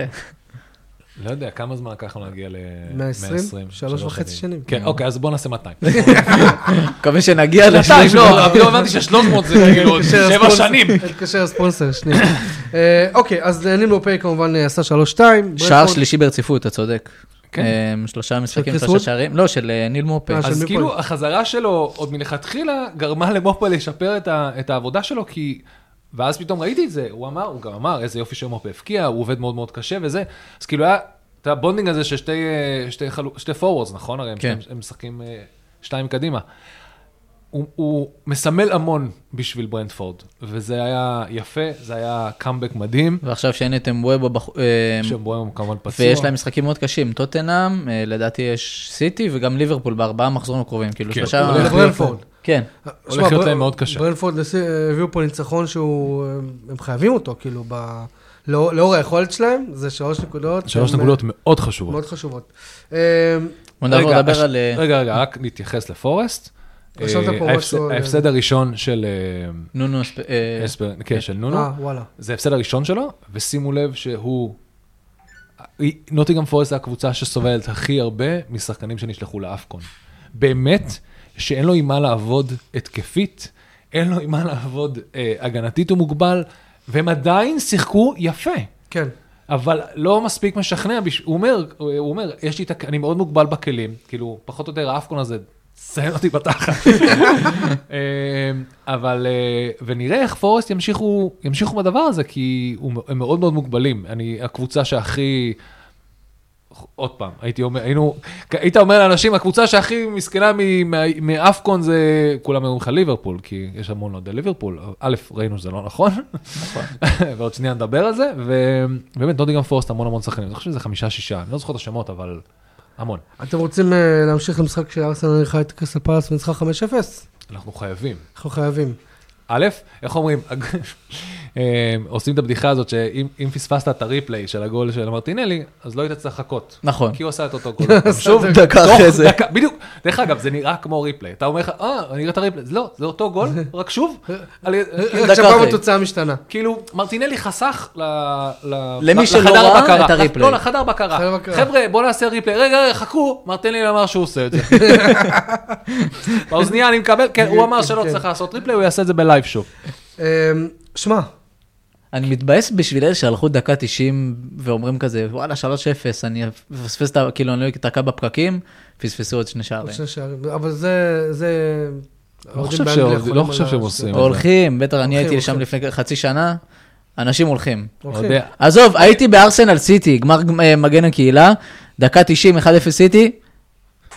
לא יודע, כמה זמן לקח לנו להגיע ל... 120? שלוש וחצי שנים. כן, אוקיי, אז בוא נעשה 200. מקווה שנגיע 200, ל-300. לא, פתאום הבנתי ש-300 זה כאילו שבע שנים. התקשר הספונסר, שנייה. אה, אוקיי, אז נימו פיי כמובן אה, עשה שלוש שתיים. שער שלישי ברציפות, אתה צודק. כן. אה, שלושה משחקים, שלושה? שערים. לא, של ניל מופה. אז כאילו? החזרה שלו עוד מלכתחילה גרמה למופה לשפר את ה- את העבודה שלו, כי... ואז פתאום ראיתי את זה, הוא אמר, הוא גם אמר, איזה יופי שמופה הבקיע, הוא עובד מאוד מאוד קשה וזה, אז כאילו היה את ה bonding הזה של שתי, אה, שתי, חלו, שתי forwards, נכון? הרי הם, כן. הם, הם משחקים אה, שתיים קדימה. הוא, הוא מסמל המון בשביל ברנטפורד, וזה היה יפה, זה היה קאמבק מדהים, ועכשיו שאין את אמבואמו, בח- אה, שבו כמובן פצוע. ויש להם משחקים מאוד קשים. טוטנהאם, לדעתי יש סיטי וגם ליברפול בארבעה מחזורים הקרובים. כאילו כן. שלושה... ברנטפורד. כן. הולך להיות להם מאוד קשה. ברנפורד הביאו פה ניצחון שהוא, הם חייבים אותו, כאילו, ב- לאור לאור היכולת שלהם, זה שלוש נקודות. שלוש הם, נקודות מאוד אה, חשובות. מאוד חשובות. אה, בוא נעבור רגע, לדבר הש- על... אה, רגע, רגע, רק נתייחס לפורסט. ההפסד הראשון של נונו, אספר, כן, של נונו. זה ההפסד הראשון שלו, ושימו לב שהוא... נוטיגרם פורסט זה הקבוצה שסובלת הכי הרבה משחקנים שנשלחו לאפקון. באמת שאין לו עם מה לעבוד התקפית, אין לו עם מה לעבוד אה, הגנתית ומוגבל, והם עדיין שיחקו יפה. כן. אבל לא מספיק משכנע, בש... הוא אומר, הוא אומר, יש לי את, הכ- אני מאוד מוגבל בכלים, כאילו, פחות או יותר האפקון הזה, ציין אותי בתחת. אה, אבל, אה, ונראה איך פורסט ימשיכו, ימשיכו בדבר הזה, כי הם מאוד מאוד מוגבלים. אני, הקבוצה שהכי, עוד פעם, הייתי אומר, היינו, היית אומר לאנשים, הקבוצה שהכי מסכנה מאפקון זה, כולם אומרים לך ליברפול, כי יש המון אוהדי ליברפול. א', ראינו שזה לא נכון, ועוד שנייה נדבר על זה, ובאמת, נוטיגרם פורסט המון המון שחקנים, אני חושב שזה חמישה-שישה, אני לא זוכר את השמות, אבל המון. אתם רוצים אה, להמשיך למשחק שארסנל ניחה את קריסטל פלאס וניצחה 5-0? אנחנו חייבים. אנחנו חייבים. א', איך אומרים, עושים את הבדיחה הזאת שאם אם פספסת את ה replay של הגול של מרטינלי, אז לא היית צריך לחכות. נכון. כי הוא עשה את אותו גול. שוב, דקה אחרי זה. בדיוק. דרך אגב, זה נראה כמו replay. אתה אומר לך, אה, אני אראה את ה replay. לא, זה אותו גול, רק שוב. על- רק אחרי. התוצאה משתנה. כאילו, מרטינלי חסך למי שלא לחדר ראה הבקרה. את ה replay. לא, לחדר חדר בקרה. חבר'ה, בואו נעשה replay. רגע, חכו, מרטינלי אמר שהוא עושה את זה. באוזנייה אני מקבל, כן, הוא אמר שלא כן. צריך לעשות replay, הוא יעשה את זה ב live שוב. אה, שמע, אני מתבאס בשביל אלה שהלכו דקה 90 ואומרים כזה, וואלה, 3-0, אני אפספס את ה... כאילו, אני לא אתקע בפקקים, פספסו עוד שני עוד שערים. שני שערים. אבל זה... זה... לא חושב לא חושב שהם עושים. הולכים, בטח, אני הייתי שם. לפני חצי שנה, אנשים הולכים. הולכים. עזוב, הייתי בארסנל סיטי, גמר אה, מגן הקהילה, דקה 90, 1-0 סיטי,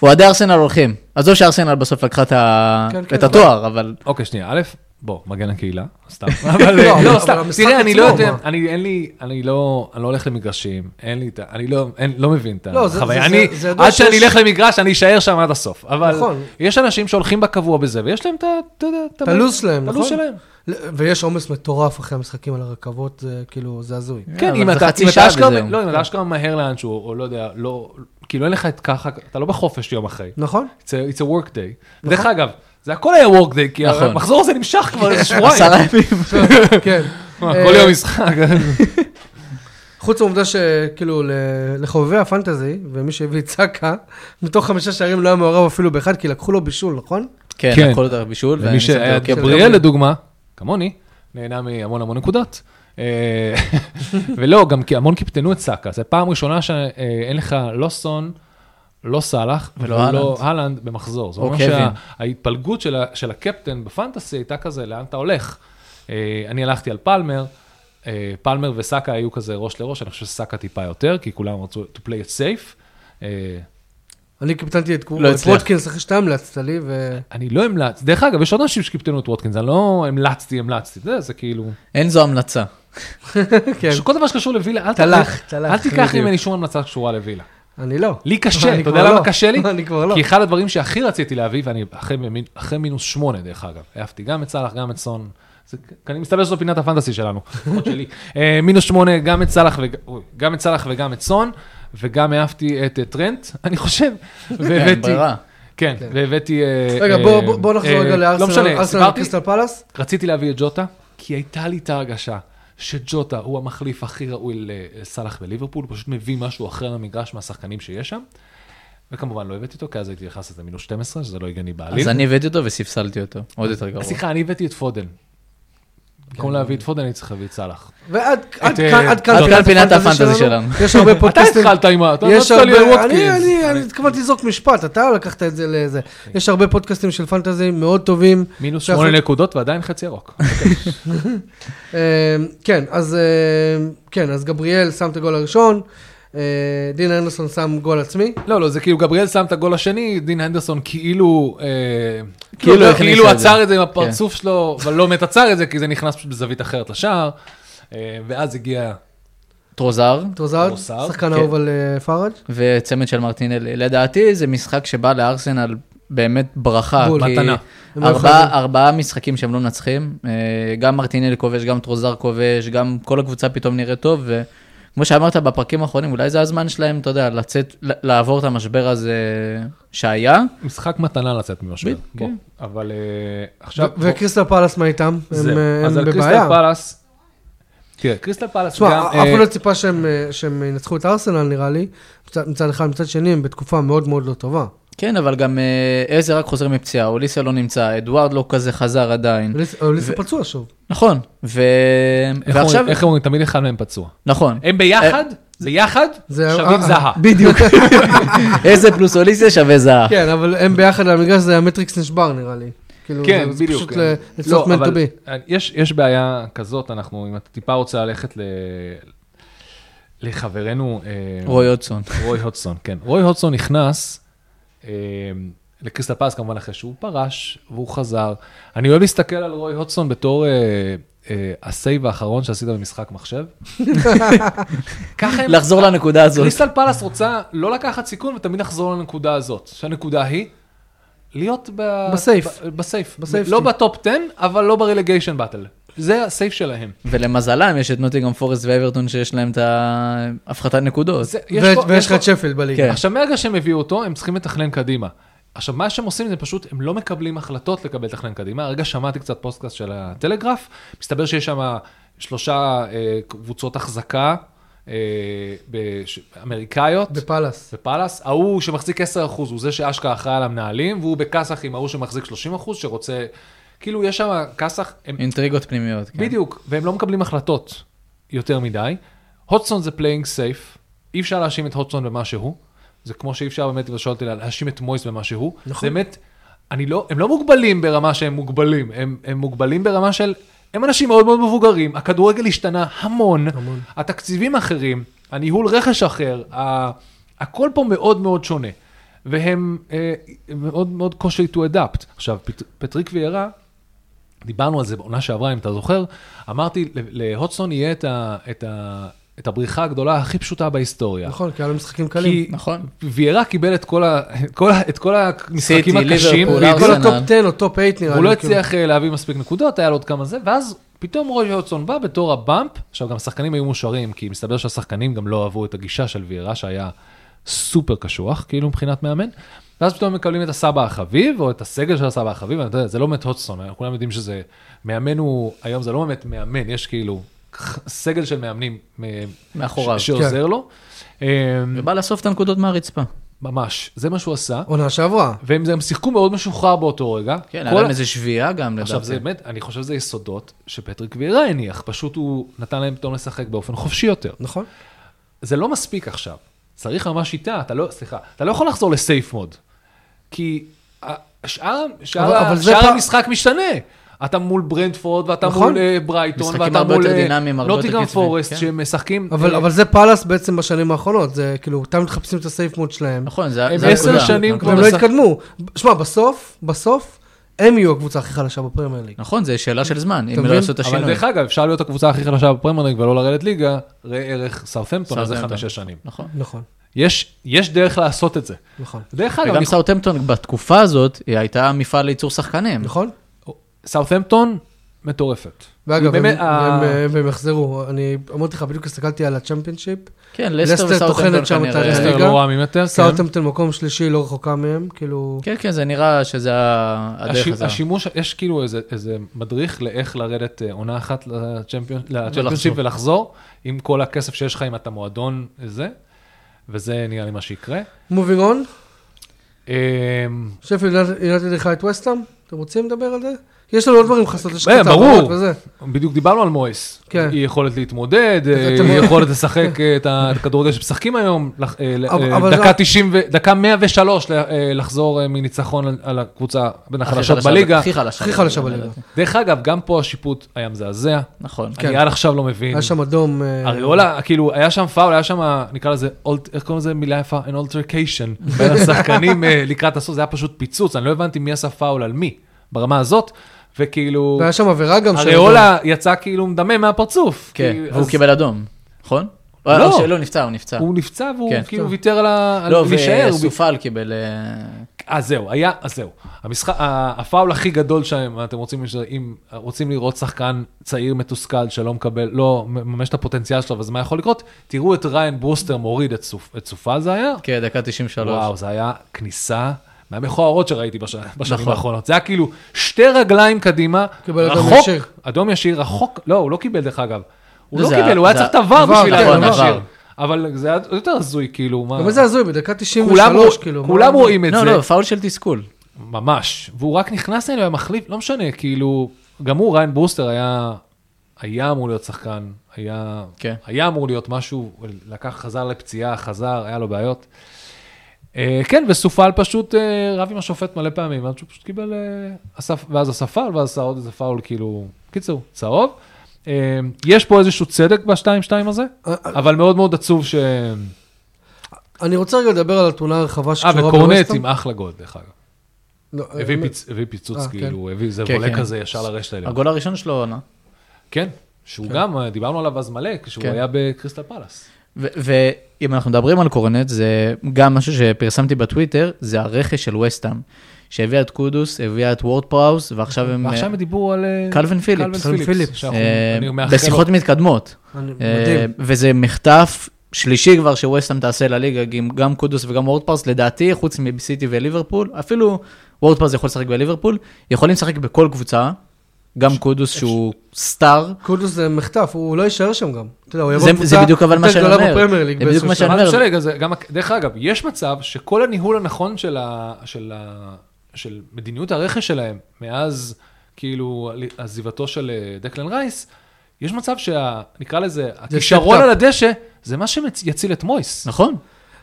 אוהדי ארסנל הולכים. עזוב שארסנל בסוף לקחה את כן, כן, את התואר, אבל אוקיי, שנייה, א', בוא, מגן הקהילה, סתם. אבל לא, לא, סתם, תראה, אני לא יודע? אני אין לי, אני לא, אני לא הולך למגרשים, אין לי את ה... אני לא, לא מבין את לא, זה- החוויה. אני, עד שאני אלך למגרש, אני אשאר שם עד הסוף. אבל נכון. יש אנשים שהולכים בקבוע בזה, ויש להם את ה... אתה יודע, את הלו"ז שלהם, את הלו"ז נכון? שלהם. ויש עומס מטורף אחרי המשחקים על הרכבות, זה כאילו, זה הזוי. כן, אם אתה אשכרה. לא, אם אתה אשכרה מהר לאנשהו, או לא יודע, לא, כאילו אין לך את ככה, אתה לא בחופש יום אחרי. נכון? It's a, it's a work day. דרך אגב, זה הכל היה work day, כי נכון. המחזור הזה נמשך כבר איזה שבועיים. עשרה ימים. כן. מה, אה, כל יום משחק. חוץ מהעובדה שכאילו לחובבי הפנטזי, ומי שהביא את סאקה, מתוך חמישה שערים לא היה מעורב אפילו באחד, כי לקחו לו בישול, נכון? כן, כן. הכל יותר בישול. ומי ואני שהיה לו גבריאל לדוגמה, כמוני, נהנה מהמון המון נקודות. אה, ולא, גם כי המון קיפטנו את סאקה, זו פעם ראשונה שאין לך לא סון, לא סאלח, ולא ולא הלנד במחזור. זאת או אומרת. שההתפלגות של של הקפטן בפנטסי הייתה כזה, לאן אתה הולך? אה, אני הלכתי על פלמר, אה, פלמר וסאקה היו כזה ראש לראש, אני חושב שסאקה טיפה יותר, כי כולם רצו to play it safe. אה, אני קיפטנתי את לא. ווטקינס אחרי שאתה המלצת לי, ו... אני לא המלץ. דרך אגב, יש עוד אנשים שקיפטנו את ווטקינס, אני לא המלצתי, המלצתי. זה, כאילו... אין זו המלצה. כן, כל דבר שקשור לווילה, אל תיקח. ממני שום המלצה שקשורה לווילה. אני לא. לי קשה, אתה יודע למה לא. קשה לי? אני כבר לא. כי אחד הדברים שהכי רציתי להביא, ואני אחרי אחרי מינוס שמונה, דרך אגב, העפתי גם את סאלח, גם את סון. אני מסתבר שזו פינת הפנטסי שלנו, לפחות שלי. אה, מינוס שמונה, גם את סאלח וג- אוי, גם את סאלח וגם את סון, וגם העפתי את אה, טרנט, אני חושב, אין והבאתי... ברירה. כן, והבאתי... אה, רגע, בוא- נחזור רגע לא לארסנל, סיפרתי, וקריסטל פלאס. רציתי להביא את ג'וטה, כי הייתה לי את ההרגשה שג'וטה הוא המחליף הכי ראוי לסאלח בליברפול, הוא פשוט מביא משהו אחר למגרש מהשחקנים שיש שם. וכמובן לא הבאתי אותו, כי אז הייתי נכנס לזה מינוס 12, שזה לא הגיוני בעליל. אז אני הבאתי אותו וספסלתי אותו, עוד יותר גרוע. סליחה, אני הבאתי את פודן. במקום להביא את פודן, אני צריך להביא את סאלח. ועד עד אה, כאן- פינת הפנטזי שלנו. יש הרבה אתה פודקאסטים. התחלת עם ה... אתה יש נתת לי ווטקינס. אני, התכוונתי לזרוק משפט, אתה לקחת את זה לזה. יש הרבה פודקאסטים של fantasy מאוד טובים. מינוס שמונה נקודות ועדיין חצי ירוק. אה, כן, אז אה, כן, אז גבריאל שם את הגול הראשון, דין הנדרסון שם גול עצמי. לא, לא, זה כאילו גבריאל שם את הגול השני, דין הנדרסון כאילו... אה, כאילו כאילו הכניס כאילו את זה. עצר את זה עם הפרצוף שלו, אבל לא באמת עצר את זה, כי זה נכנס פשוט בזווית אחרת לשער. אה, ואז הגיע... טרוסארד, טרוסארד, שחקן כן. אהוב על אה, פאראג'. וצמד של מרטינלי. לדעתי זה משחק שבא לארסנל באמת ברכה. בול. מתנה. לא ארבעה. ארבעה משחקים שהם לא מנצחים, אה, גם מרטינלי כובש, גם טרוזר כובש, גם כל הקבוצה פתאום נראית טוב, וכמו שאמרת בפרקים האחרונים, אולי זה הזמן שלהם, אתה יודע, לצאת, לעבור את המשבר הזה שהיה. משחק מתנה לצאת ממשבר. כן. אבל אה, עכשיו... וקריסטל פלאס מה איתם? הם זהו. אה, אז על קריסטל בבעיה. פלאס... תראה, קריסטל פלאס תשמע, גם... אף אה, אחד לא ציפה שהם אה, שהם ינצחו את ארסנל נראה לי, מצד אחד, מצד שני הם בתקופה מאוד מאוד לא טובה. כן, אבל גם אה, עזר רק חוזר מפציעה, אוליסיה לא נמצא, אדוארד לא כזה חזר עדיין. אוליס- אוליסה פצוע שוב. נכון, ו... איך ועכשיו, אומרים- איך אומרים? תמיד אחד מהם פצוע. נכון, הם ביחד, זה יחד, זה- שווים אה, זהה. בדיוק. איזה פלוס אוליסיה שווה זהה. כן, אבל הם ביחד על המגרש, זה המטריקס נשבר נראה לי. כאילו, כן, זה- זה בדיוק. פשוט כן. ל- it's לא. יש, יש בעיה כזאת, אנחנו, אם אתה טיפה רוצה ללכת ל... לחברנו... אה, רוי הודג'סון. רוי הודג'סון, כן. רוי הודג'סון נכנס אה, לקריסטל פלס כמובן אחרי שהוא פרש והוא חזר. אני אוהב להסתכל על רוי הודג'סון בתור אה, אה, ה save האחרון שעשית במשחק מחשב. ככה הם... לחזור לנקודה הזאת. קריסטל פלס רוצה לא לקחת סיכון ותמיד לחזור לנקודה הזאת. שהנקודה היא להיות ב... ב safe. ב- ב safe. לא ב top 10, אבל לא ב relegation battle. זה ה safe שלהם. ולמזלם יש את נוטינגהאם פורסט ואברטון שיש להם את ההפחתת נקודות. זה- יש ו- פה- ויש יש לך את שפילד בליגה. כן. עכשיו, מהרגע שהם הביאו אותו, הם צריכים לתכנן קדימה. עכשיו, מה שהם עושים זה פשוט, הם לא מקבלים החלטות לקבל תכנן קדימה. הרגע שמעתי קצת פודקאסט של הטלגרף, מסתבר שיש שם שלושה אה, קבוצות החזקה אה. אמריקאיות. בפאלאס. בפאלאס, ההוא שמחזיק 10% הוא זה שאשכרה אחראי על המנהלים, והוא בכסח עם ההוא שמחזיק 30% שרוצה, כאילו יש שם כסח, הם, אינטריגות פנימיות. כן. בדיוק, והם לא מקבלים החלטות יותר מדי. הודג'סון זה playing safe, אי אפשר להאשים את הודג'סון במה שהוא, זה כמו שאי אפשר באמת, ושואל אותי, להאשים את מויס במה שהוא. נכון. זה באמת, אני לא, הם לא מוגבלים ברמה שהם מוגבלים, הם, הם מוגבלים ברמה של, הם אנשים מאוד מאוד מבוגרים, הכדורגל השתנה המון, המון. התקציבים אחרים, הניהול רכש אחר, ה, הכל פה מאוד מאוד שונה. והם אה, מאוד מאוד קושי to adapt. עכשיו, פט, פטריק ויארה, דיברנו על זה בעונה שעברה, אם אתה זוכר, אמרתי, ל- להודג'סון יהיה את, ה, את, ה, את הבריחה הגדולה הכי פשוטה בהיסטוריה. נכון, כי היה לו משחקים קלים. כי נכון. ויארה קיבל את כל, ה, את כל, ה, את כל המשחקים סיטי, הקשים, ליברפול, והוא כל ארסנל. ה top 10 או top 8 נראה לי. הוא לא כאילו. הצליח אה, להביא מספיק נקודות, היה לו עוד כמה זה, ואז פתאום רוי הודג'סון בא בתור ה bump, עכשיו גם השחקנים היו מאושרים, כי מסתבר שהשחקנים גם לא אהבו את הגישה של ויארה, שהיה סופר קשוח, כאילו מבחינת מאמן, ואז פתאום מקבלים את הסבא החביב, או את הסגל של הסבא החביב, ואתה יודע, זה לא באמת הודסון, אנחנו כולם יודעים שזה, מאמן הוא, היום זה לא באמת מאמן, יש כאילו סגל של מאמנים מאחוריו. ש- שעוזר לו. אה, ובא לאסוף את הנקודות מהרצפה. ממש, זה מה שהוא עשה, עונה שעברה. והם גם שיחקו מאוד משוחרר באותו רגע. כן, כל היה להם איזה שביעייה גם, עכשיו לדעתי. זה באמת, אני חושב שזה יסודות שפטריק וירה הניח, פשוט הוא נתן להם פתאום לשחק באופן חופשי יותר. נכון. זה לא מספיק עכשיו, צריך ממש שיטה, אתה לא, סליחה, אתה לא יכול לחזור ל safe mode, כי ה- שאר, שאר, אבל- אבל שאר המשחק משתנה. אתה מול ברנטפורד, ואתה נכון. מול אה, ברייטון, ואתה מול אה, נוטינגהאם פורסט, כן. שהם משחקים... אבל, אה, אבל זה פאלאס בעצם בשנים האחרונות, זה כאילו, תמיד מחפשים את ה safe mode שלהם. נכון, זה הם זה עשר הנקודה. שנים כבר והם לא התקדמו. שמע, בסוף, בסוף, הם יהיו הקבוצה הכי חלשה בפרמייר ליג. נכון, זה שאלה של זמן, אם? לא יעשו את אבל השינוי. דרך אגב, אפשר להיות הקבוצה הכי חלשה בפרמייר ליג ולא לרדת ליגה, ראה ערך סאות'מפטון, אז זה. חמש-שש שנים. נכון. נכון, יש, יש דרך לעשות את זה. נכון. דרך אגב, וגם סאוטהמפטון בתקופה הזאת, היא הייתה מפעל לייצור שחקנים. נכון? סאות'מפטון מטורפת. ואגב, היא הם- באמת, ה- והם- והם יחזרו. אני אמרתי לך, בדיוק הסתכלתי על הצ'מפיונשיפ. כן, לסטר וסאוטהמפטון טוחנת שם את כנראה. הליגה. לסטר לא רע ממטר, כן. סאוטהמפטון מקום שלישי, לא רחוקה מהם, כאילו... כן, כן, זה נראה שזה הדרך הש- הזה. השימוש, יש כאילו איזה, איזה מדריך לאיך לרדת אה, עונה אחת. לצ'מפיונשיפ ולחזור, עם כל הכסף שיש לך, אם אתה מועדון זה, וזה נראה לי מה שיקרה. מובינג און, אמ, שפילד יונתן איתך את וסטאם, אתם רוצים לדבר על זה? יש לנו עוד דברים לעשות, יש קצת ברור. בדיוק דיברנו על מויס. כן. היא יכולת להתמודד, אה, היא יכולת לשחק אה, את הכדורגל שמשחקים היום, אה, דקה זה- 90, ו- דקה 103 ל- אה, לחזור מניצחון על- הקבוצה בין החלשות בליגה. הכי חלשה. הכי חלשה בליגה. דרך אגב, גם פה השיפוט היה מזעזע. נכון. כן. אני עד עכשיו לא מבין. היה שם אדום. אריולה, כאילו, היה שם פאול, היה שם, נקרא לזה, איך קוראים לזה מילה יפה? an altercation בין השחקנים לקראת הסוף, זה היה פשוט פיצוץ, אני לא הבנתי מי עשה פאול על מי, ברמה הזאת, וכאילו, והיה שם עבירה גם של... אריולה יצא כאילו מדמם מהפרצוף. כן, כי- והוא אז קיבל אדום, נכון? לא. או שלא, נפצע, הוא נפצע. הוא נפצע והוא כן. כאילו ויתר על ה... לא, וסופל קיבל... אה, אז זהו, היה, אז זהו. המשחק, הפאול הכי גדול שלהם, אתם רוצים, אם רוצים לראות שחקן צעיר מתוסכל שלא מקבל, לא מממש את הפוטנציאל שלו, אז מה יכול לקרות? תראו את ריין ברוסטר מוריד את סופה זה היה. כן, דקה 93. וואו, זה היה כניסה מהמכוערות שראיתי בש... בשנים נכון. האחרונות. זה היה כאילו שתי רגליים קדימה, קיבל אדום רחוק, ישיר. אדום ישיר, רחוק, לא, הוא לא קיבל דרך אגב. הוא לא זה קיבל, הוא היה זה צריך את עבר, בשביל כן, האדום. ישיר. אבל זה היה יותר הזוי, כאילו, מה... גם זה הזוי, בדקה כולם, 93, כאילו. מה- כולם רואים את לא, זה. לא, פאול של תסכול. ממש. והוא רק נכנס אליו, היה מחליף, לא משנה, כאילו, גם הוא, ריאן ברוסטר היה, היה אמור להיות שחקן, היה, כן. היה אמור להיות משהו, לקח, חזר לפציעה, חזר, היה לו בעיות. אה, כן, וסופל פשוט אה, רב עם השופט מלא פעמים, ואז הוא פשוט קיבל, אה, ואז עשה פאול, ואז עשה עוד איזה פאול, כאילו, קיצור, צהוב. אה, יש פה איזשהו צדק ב-2-2 הזה, אה, אבל מאוד מאוד עצוב ש... אני רוצה רגע לדבר על התמונה הרחבה אה, שקשורה וקורנט בווסטהאם. עם אחלה גול, דרך אגב. לא, הביא אה, פיצ- הביא פיצוץ, אה, כן. כאילו, הביא איזה כן, וולה כן. כזה ישר לרשת העליון. הגול הראשון שלו עונה. כן, שהוא גם, אה, דיברנו עליו אז מלא, כשהוא כן. היה בקריסטל פלאס. ואם אנחנו מדברים על קורנט, זה גם משהו שפרסמתי בטוויטר, זה הרכש של ווסטהאם, שהביאה את קודוס, הביאה את וורד פראוס, ועכשיו הם... ועכשיו הם דיברו על... אה, קלווין פיליפס. קלווין פיליפס. אה, בשיחות לו. מתקדמות. אה. וזה מחטף שלישי כבר שווסטהאם תעשה לליגה, גם קודוס וגם וורדפרס, לדעתי, חוץ מסיטי וליברפול, אפילו וורדפרס יכול לשחק בליברפול, יכולים לשחק בכל קבוצה, גם קודוס שהוא סטאר, קודוס זה מחטף, הוא לא יישאר שם גם. אתה יודע, הוא יבוא זה- לקבוצה זה בדיוק אבל מה יותר שאני גדולה אומר. בפרמייר ליג זה בדיוק מה שאני אומר. גם, דרך אגב, יש מצב שכל הניהול הנכון של, ה, של, ה, של מדיניות הרכש שלהם, מאז כאילו עזיבתו של אה, דקלן רייס, יש מצב שנקרא לזה, הכישרון. על הדשא, זה מה שיציל את מויס. נכון?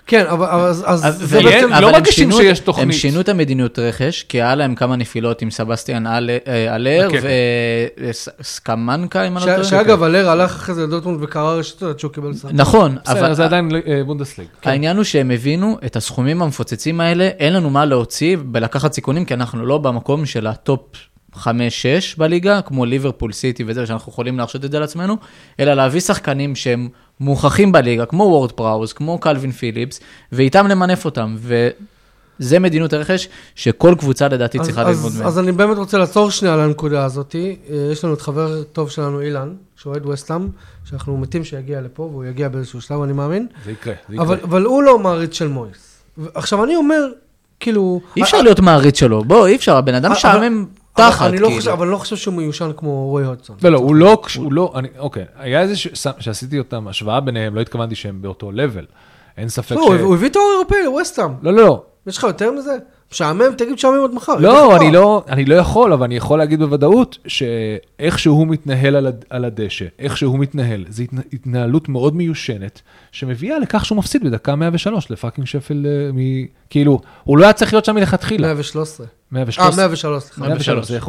כן, אבל אז- אז אז- זה בעצם... לא מרגישים שינו- שיש תוכנית. הם שינו את המדיניות רכש, כי היה להם כמה נפילות עם סבסטיאן אה, אלר כן. וסקמאקה, אם אני לא טועה. שאגב, אלר הלך אחרי זה לדורטמונד וקרע רשתות עד שהוא קיבל סרטן. נכון, בסדר, אבל זה עדיין אה, בונדסליגה. העניין הוא שהם הבינו את הסכומים המפוצצים האלה, אין לנו מה להוציא בלקחת סיכונים, כי אנחנו לא במקום של הטופ 5-6 בליגה, כמו ליברפול סיטי וזה, שאנחנו יכולים להרשות את זה לעצמנו, אלא להביא שחקנים שהם מוכחים בליגה, כמו וורד פראוס, כמו קלווין פיליפס, ואיתם למנף אותם. וזה מדיניות הרכש שכל קבוצה לדעתי אז- צריכה ללמוד מהם. אז אני באמת רוצה לעצור שנייה על הנקודה הזאת. אה, יש לנו את חבר טוב שלנו, אילן, שאוהד וסטאם, שאנחנו מתים שיגיע לפה, והוא יגיע באיזשהו שלב, אני מאמין. זה יקרה, זה יקרה. אבל אבל הוא לא מעריץ של מויס. עכשיו, אני אומר, כאילו... אי אפשר להיות מעריץ שלו, בוא, אי אפשר, הבן אדם משעמם תחת, אני לא כאילו. חושב- אבל לא חושב שהוא מיושן כמו רוי הודסון. לא, לא, הוא לא, הוא לא, אני, אוקיי, היה איזה, ש- שעשיתי אותם, השוואה ביניהם, לא התכוונתי שהם באותו לבל. אין ספק לא, ש... הוא הוא הביא תואר אירופאי לווסטאם. לא, לא, לא. יש לך יותר מזה? משעמם, תגיד משעמם עד מחר. לא, אני לא, אני לא יכול, אבל אני יכול להגיד בוודאות שאיך שהוא מתנהל על, הד- על הדשא, איך שהוא מתנהל, זו התנה- התנהלות מאוד מיושנת, שמביאה לכך שהוא מפסיד בדקה 103 לפאקינג שפילד, אה, מ... כאילו, הוא לא היה צריך להיות שם מלכתחילה. 113. 113. אה, 103, סליחה. 103, 103. איך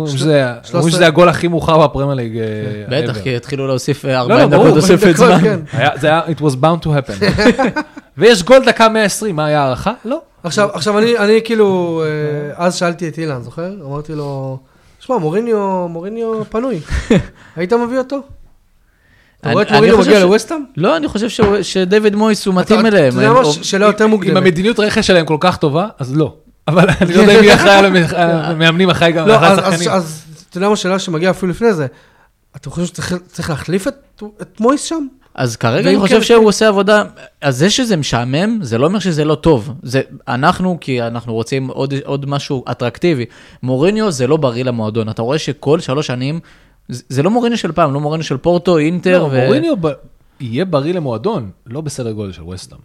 אומרים שזה- הגול הכי מאוחר בפרמייר ליג. אה, בטח, ever. כי התחילו להוסיף אה, לא, 40 ברור, דקות תוספת זמן. כן. היה- זה היה, it was bound to happen. ויש גול דקה 120, מה היה ההערכה? לא. עכשיו, עכשיו אני, אני כאילו, אה, אז שאלתי את אילן, זוכר? אמרתי לו, שמע, מוריניו, מוריניו פנוי. היית מביא אותו? אתה רואה את חושב מגיע לווסטאם? לא, אני חושב שדייוויד מויס הוא מתאים אליהם. אתה יודע מה, שאלה יותר אם מוקדמת. המדיניות רכש שלהם כל כך טובה, אז לא. אבל אני לא יודע אם מי אחראי על המ- המאמנים אחראי גם לא, על אז- השחקנים. אז אתה יודע מה השאלה שמגיעה אפילו לפני זה? אתה חושב שצריך צריך להחליף את מויס שם? אז כרגע אני חושב כן, שהוא עושה עבודה, אז זה שזה משעמם, זה לא אומר שזה לא טוב. זה אנחנו, כי אנחנו רוצים עוד, עוד משהו אטרקטיבי. מוריניו זה לא בריא למועדון. אתה רואה שכל שלוש שנים, זה, לא מוריניו של פעם, לא מוריניו של פורטו, אינטר, לא, מוריניו ב- יהיה בריא למועדון, לא בסדר גודל של וסטאם.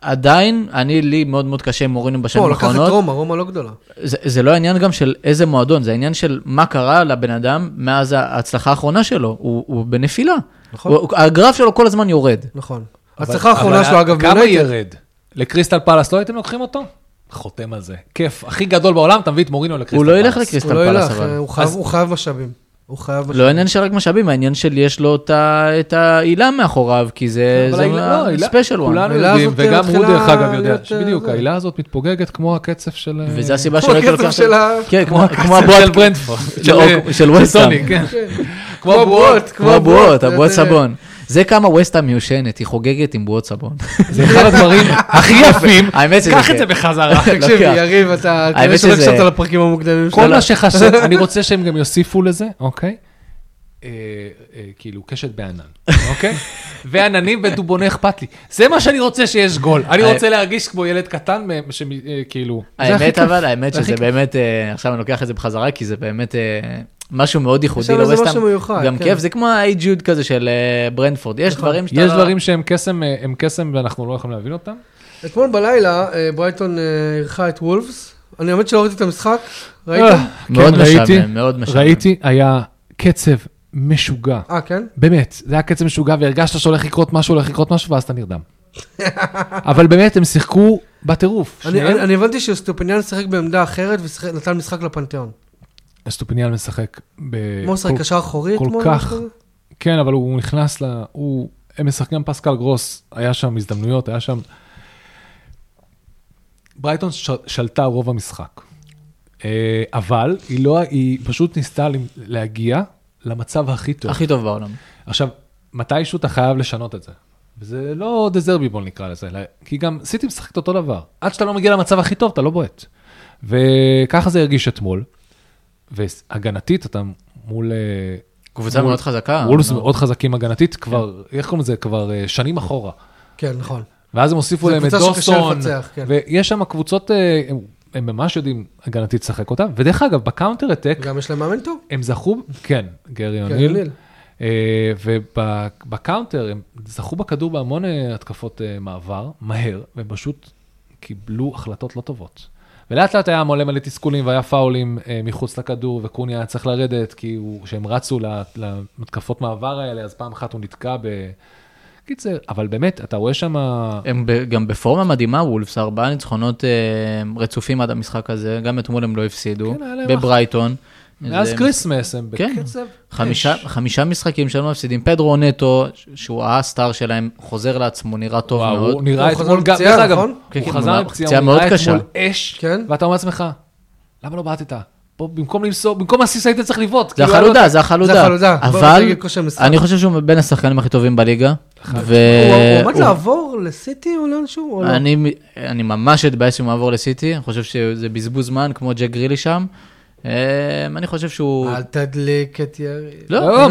עדיין, אני, לי מאוד מאוד קשה עם מוריניו בשנים הוא לקח את האחרונות. רומא, רומא לא גדולה. זה, זה לא העניין גם של איזה מועדון, זה העניין של מה קרה לבן אדם מאז ההצלחה האחרונה שלו. הוא, הוא בנפילה. נכון. הוא, הגרף שלו כל הזמן יורד. נכון. ההצלחה האחרונה שלו, אגב, כמה. ירד? לקריסטל פלאס לא הייתם לוקחים אותו? חותם על זה. כיף. הכי גדול בעולם, אתה מביא את מוריניו לקריסטל הוא פלאס. לא ילך הוא לקריסטל לא פלאס, אבל. הוא חייב- אז- הוא חייב משאבים. הוא חייב משאבים. לא עניין של רק משאבים, העניין של יש לו את ה- את ההילה מאחוריו, כי זה אבל ההילה- לא, ההילה- Special One. כולנו יודעים, וגם הוא דרך אגב יודע, שבדיוק, אה, ההילה הזאת מתפוגגת כמו הקצף של... אה, וזה הסיבה כמו שלא הייתי לוקח... של ה- כן, כמו- כמו של הבועות ברנטפורד. של- של ווסטהאם. טוני, כן. כמו הבועות, כמו הבועות, זה- הבועות זה- סבון. זה כמה ווסטהאם מיושנת, היא חוגגת עם בועות סבון. זה אחד הדברים הכי יפים. האמת שזה קח כן. את זה בחזרה. תקשיב. יריב, אתה כנראה האמת שלא שזה- הקשבת לפרקים המוקדמים כל שלנו. מה שחסר, אני רוצה שהם גם יוסיפו לזה, אוקיי? אה, אה, כאילו קשת בענן, אוקיי? ועננים ודובוני אכפת לי. זה מה שאני רוצה שיש גול. אני אה, רוצה להרגיש כמו ילד קטן, שכאילו... האמת אבל, האמת שזה. באמת, עכשיו אני לוקח את זה בחזרה, כי זה באמת משהו מאוד ייחודי שם איזה לווסטהאם. משהו מיוחד, גם כן. כיף, זה כמו ה-A ג'וד כזה של אה, ברנטפורד. יש נכון. דברים שאתה... יש דברים שהם קסם, אה, הם קסם ואנחנו לא יכולים להבין אותם. אתמול בלילה אה, ברייטון אירחה את וולפס. אני האמת שלא ראיתי את המשחק, ראית? אה, מאוד כן, ראיתי, משעמם, מאוד משעמם. ראיתי, היה קצב משוגע. אה, כן? באמת, זה היה קצב משוגע והרגשת שהולך לקרות משהו, הולך לקרות משהו, ואז אתה נרדם. אבל באמת, הם שיחקו בטירוף. אני-. אני אני הבנתי שאסטופיניאן שיחק בעמדה אחרת ונתן משחק לפנתיאון. אסטופיניאן משחק ב... הוא משחק כל- קשר אחורי כל אתמול? כך. משהו כזה? כן, אבל הוא נכנס ל... הוא... הם משחקים פסקל גרוס, היה שם הזדמנויות, היה שם... ברייטון. שלטה רוב המשחק. אה, אבל היא לא, היא פשוט ניסתה ל- להגיע למצב הכי טוב. הכי טוב בעולם. עכשיו, מתישהו אתה חייב לשנות את זה. וזה לא דה זרבי ball נקרא לזה, אלא- כי גם סיטי משחקת אותו דבר. עד שאתה לא מגיע למצב הכי טוב, אתה לא בועט. וככה זה הרגיש אתמול. והגנתית, אתה מול... אה, קבוצה מול- מאוד חזקה. וולפס לא- מאוד חזקים הגנתית, כבר, איך קוראים לזה? כבר אה, שנים אחורה. כן, נכון. ואז הם הוסיפו להם את לפצח, כן. ויש שם קבוצות, אה, הם- הם ממש יודעים הגנתית לשחק אותה, ודרך אגב, ב counter attack, גם יש להם מאמן טוב. הם זכו, כן, גרי כן, אוניל, ניל. וב counter הם זכו בכדור בהמון התקפות מעבר, מהר, והם פשוט קיבלו החלטות לא טובות. ולאט לאט היה מלא מלא תסכולים והיה פאולים אה, מחוץ לכדור, וקוניה היה צריך לרדת, כי הוא, כשהם רצו למתקפות מעבר האלה, אז פעם אחת הוא נתקע ב... קיצר, אבל באמת, אתה רואה שם... הם ב- גם בפורמה מדהימה, וולפס, ארבעה ניצחונות אה, רצופים עד המשחק הזה, גם אתמול הם לא הפסידו, כן, בברייטון. מאז כריסמס הם כן. בקצב. חמישה, משחקים שלא מפסידים. פדרו נטו, שהוא הסטאר שלהם, חוזר לעצמו, נראה טוב מאוד. הוא נראה הוא חזר אתמול גם, דרך אגב, נכון? כן, הוא כן, חזר הוא מפציעה, פציעה הוא מאוד נראה קשה. אתמול אש. ואתה אומר לעצמך, למה לא בעטת? פה במקום למסור, במקום הסיס היית צריך לבעוט. זה כאילו, החלודה, זה החלודה. אבל. אני חושב שהוא בין השחקנים הכי טובים בליגה. ו- הוא עומד הוא- לעבור לסיטי או לאנשהו? או לא? אני, אני ממש אתבאס אם הוא יעבור לסיטי, אני חושב שזה בזבוז זמן, כמו ג'ק גרילי שם. אה, אני חושב שהוא... אל תדליק את ירי. לא, לא.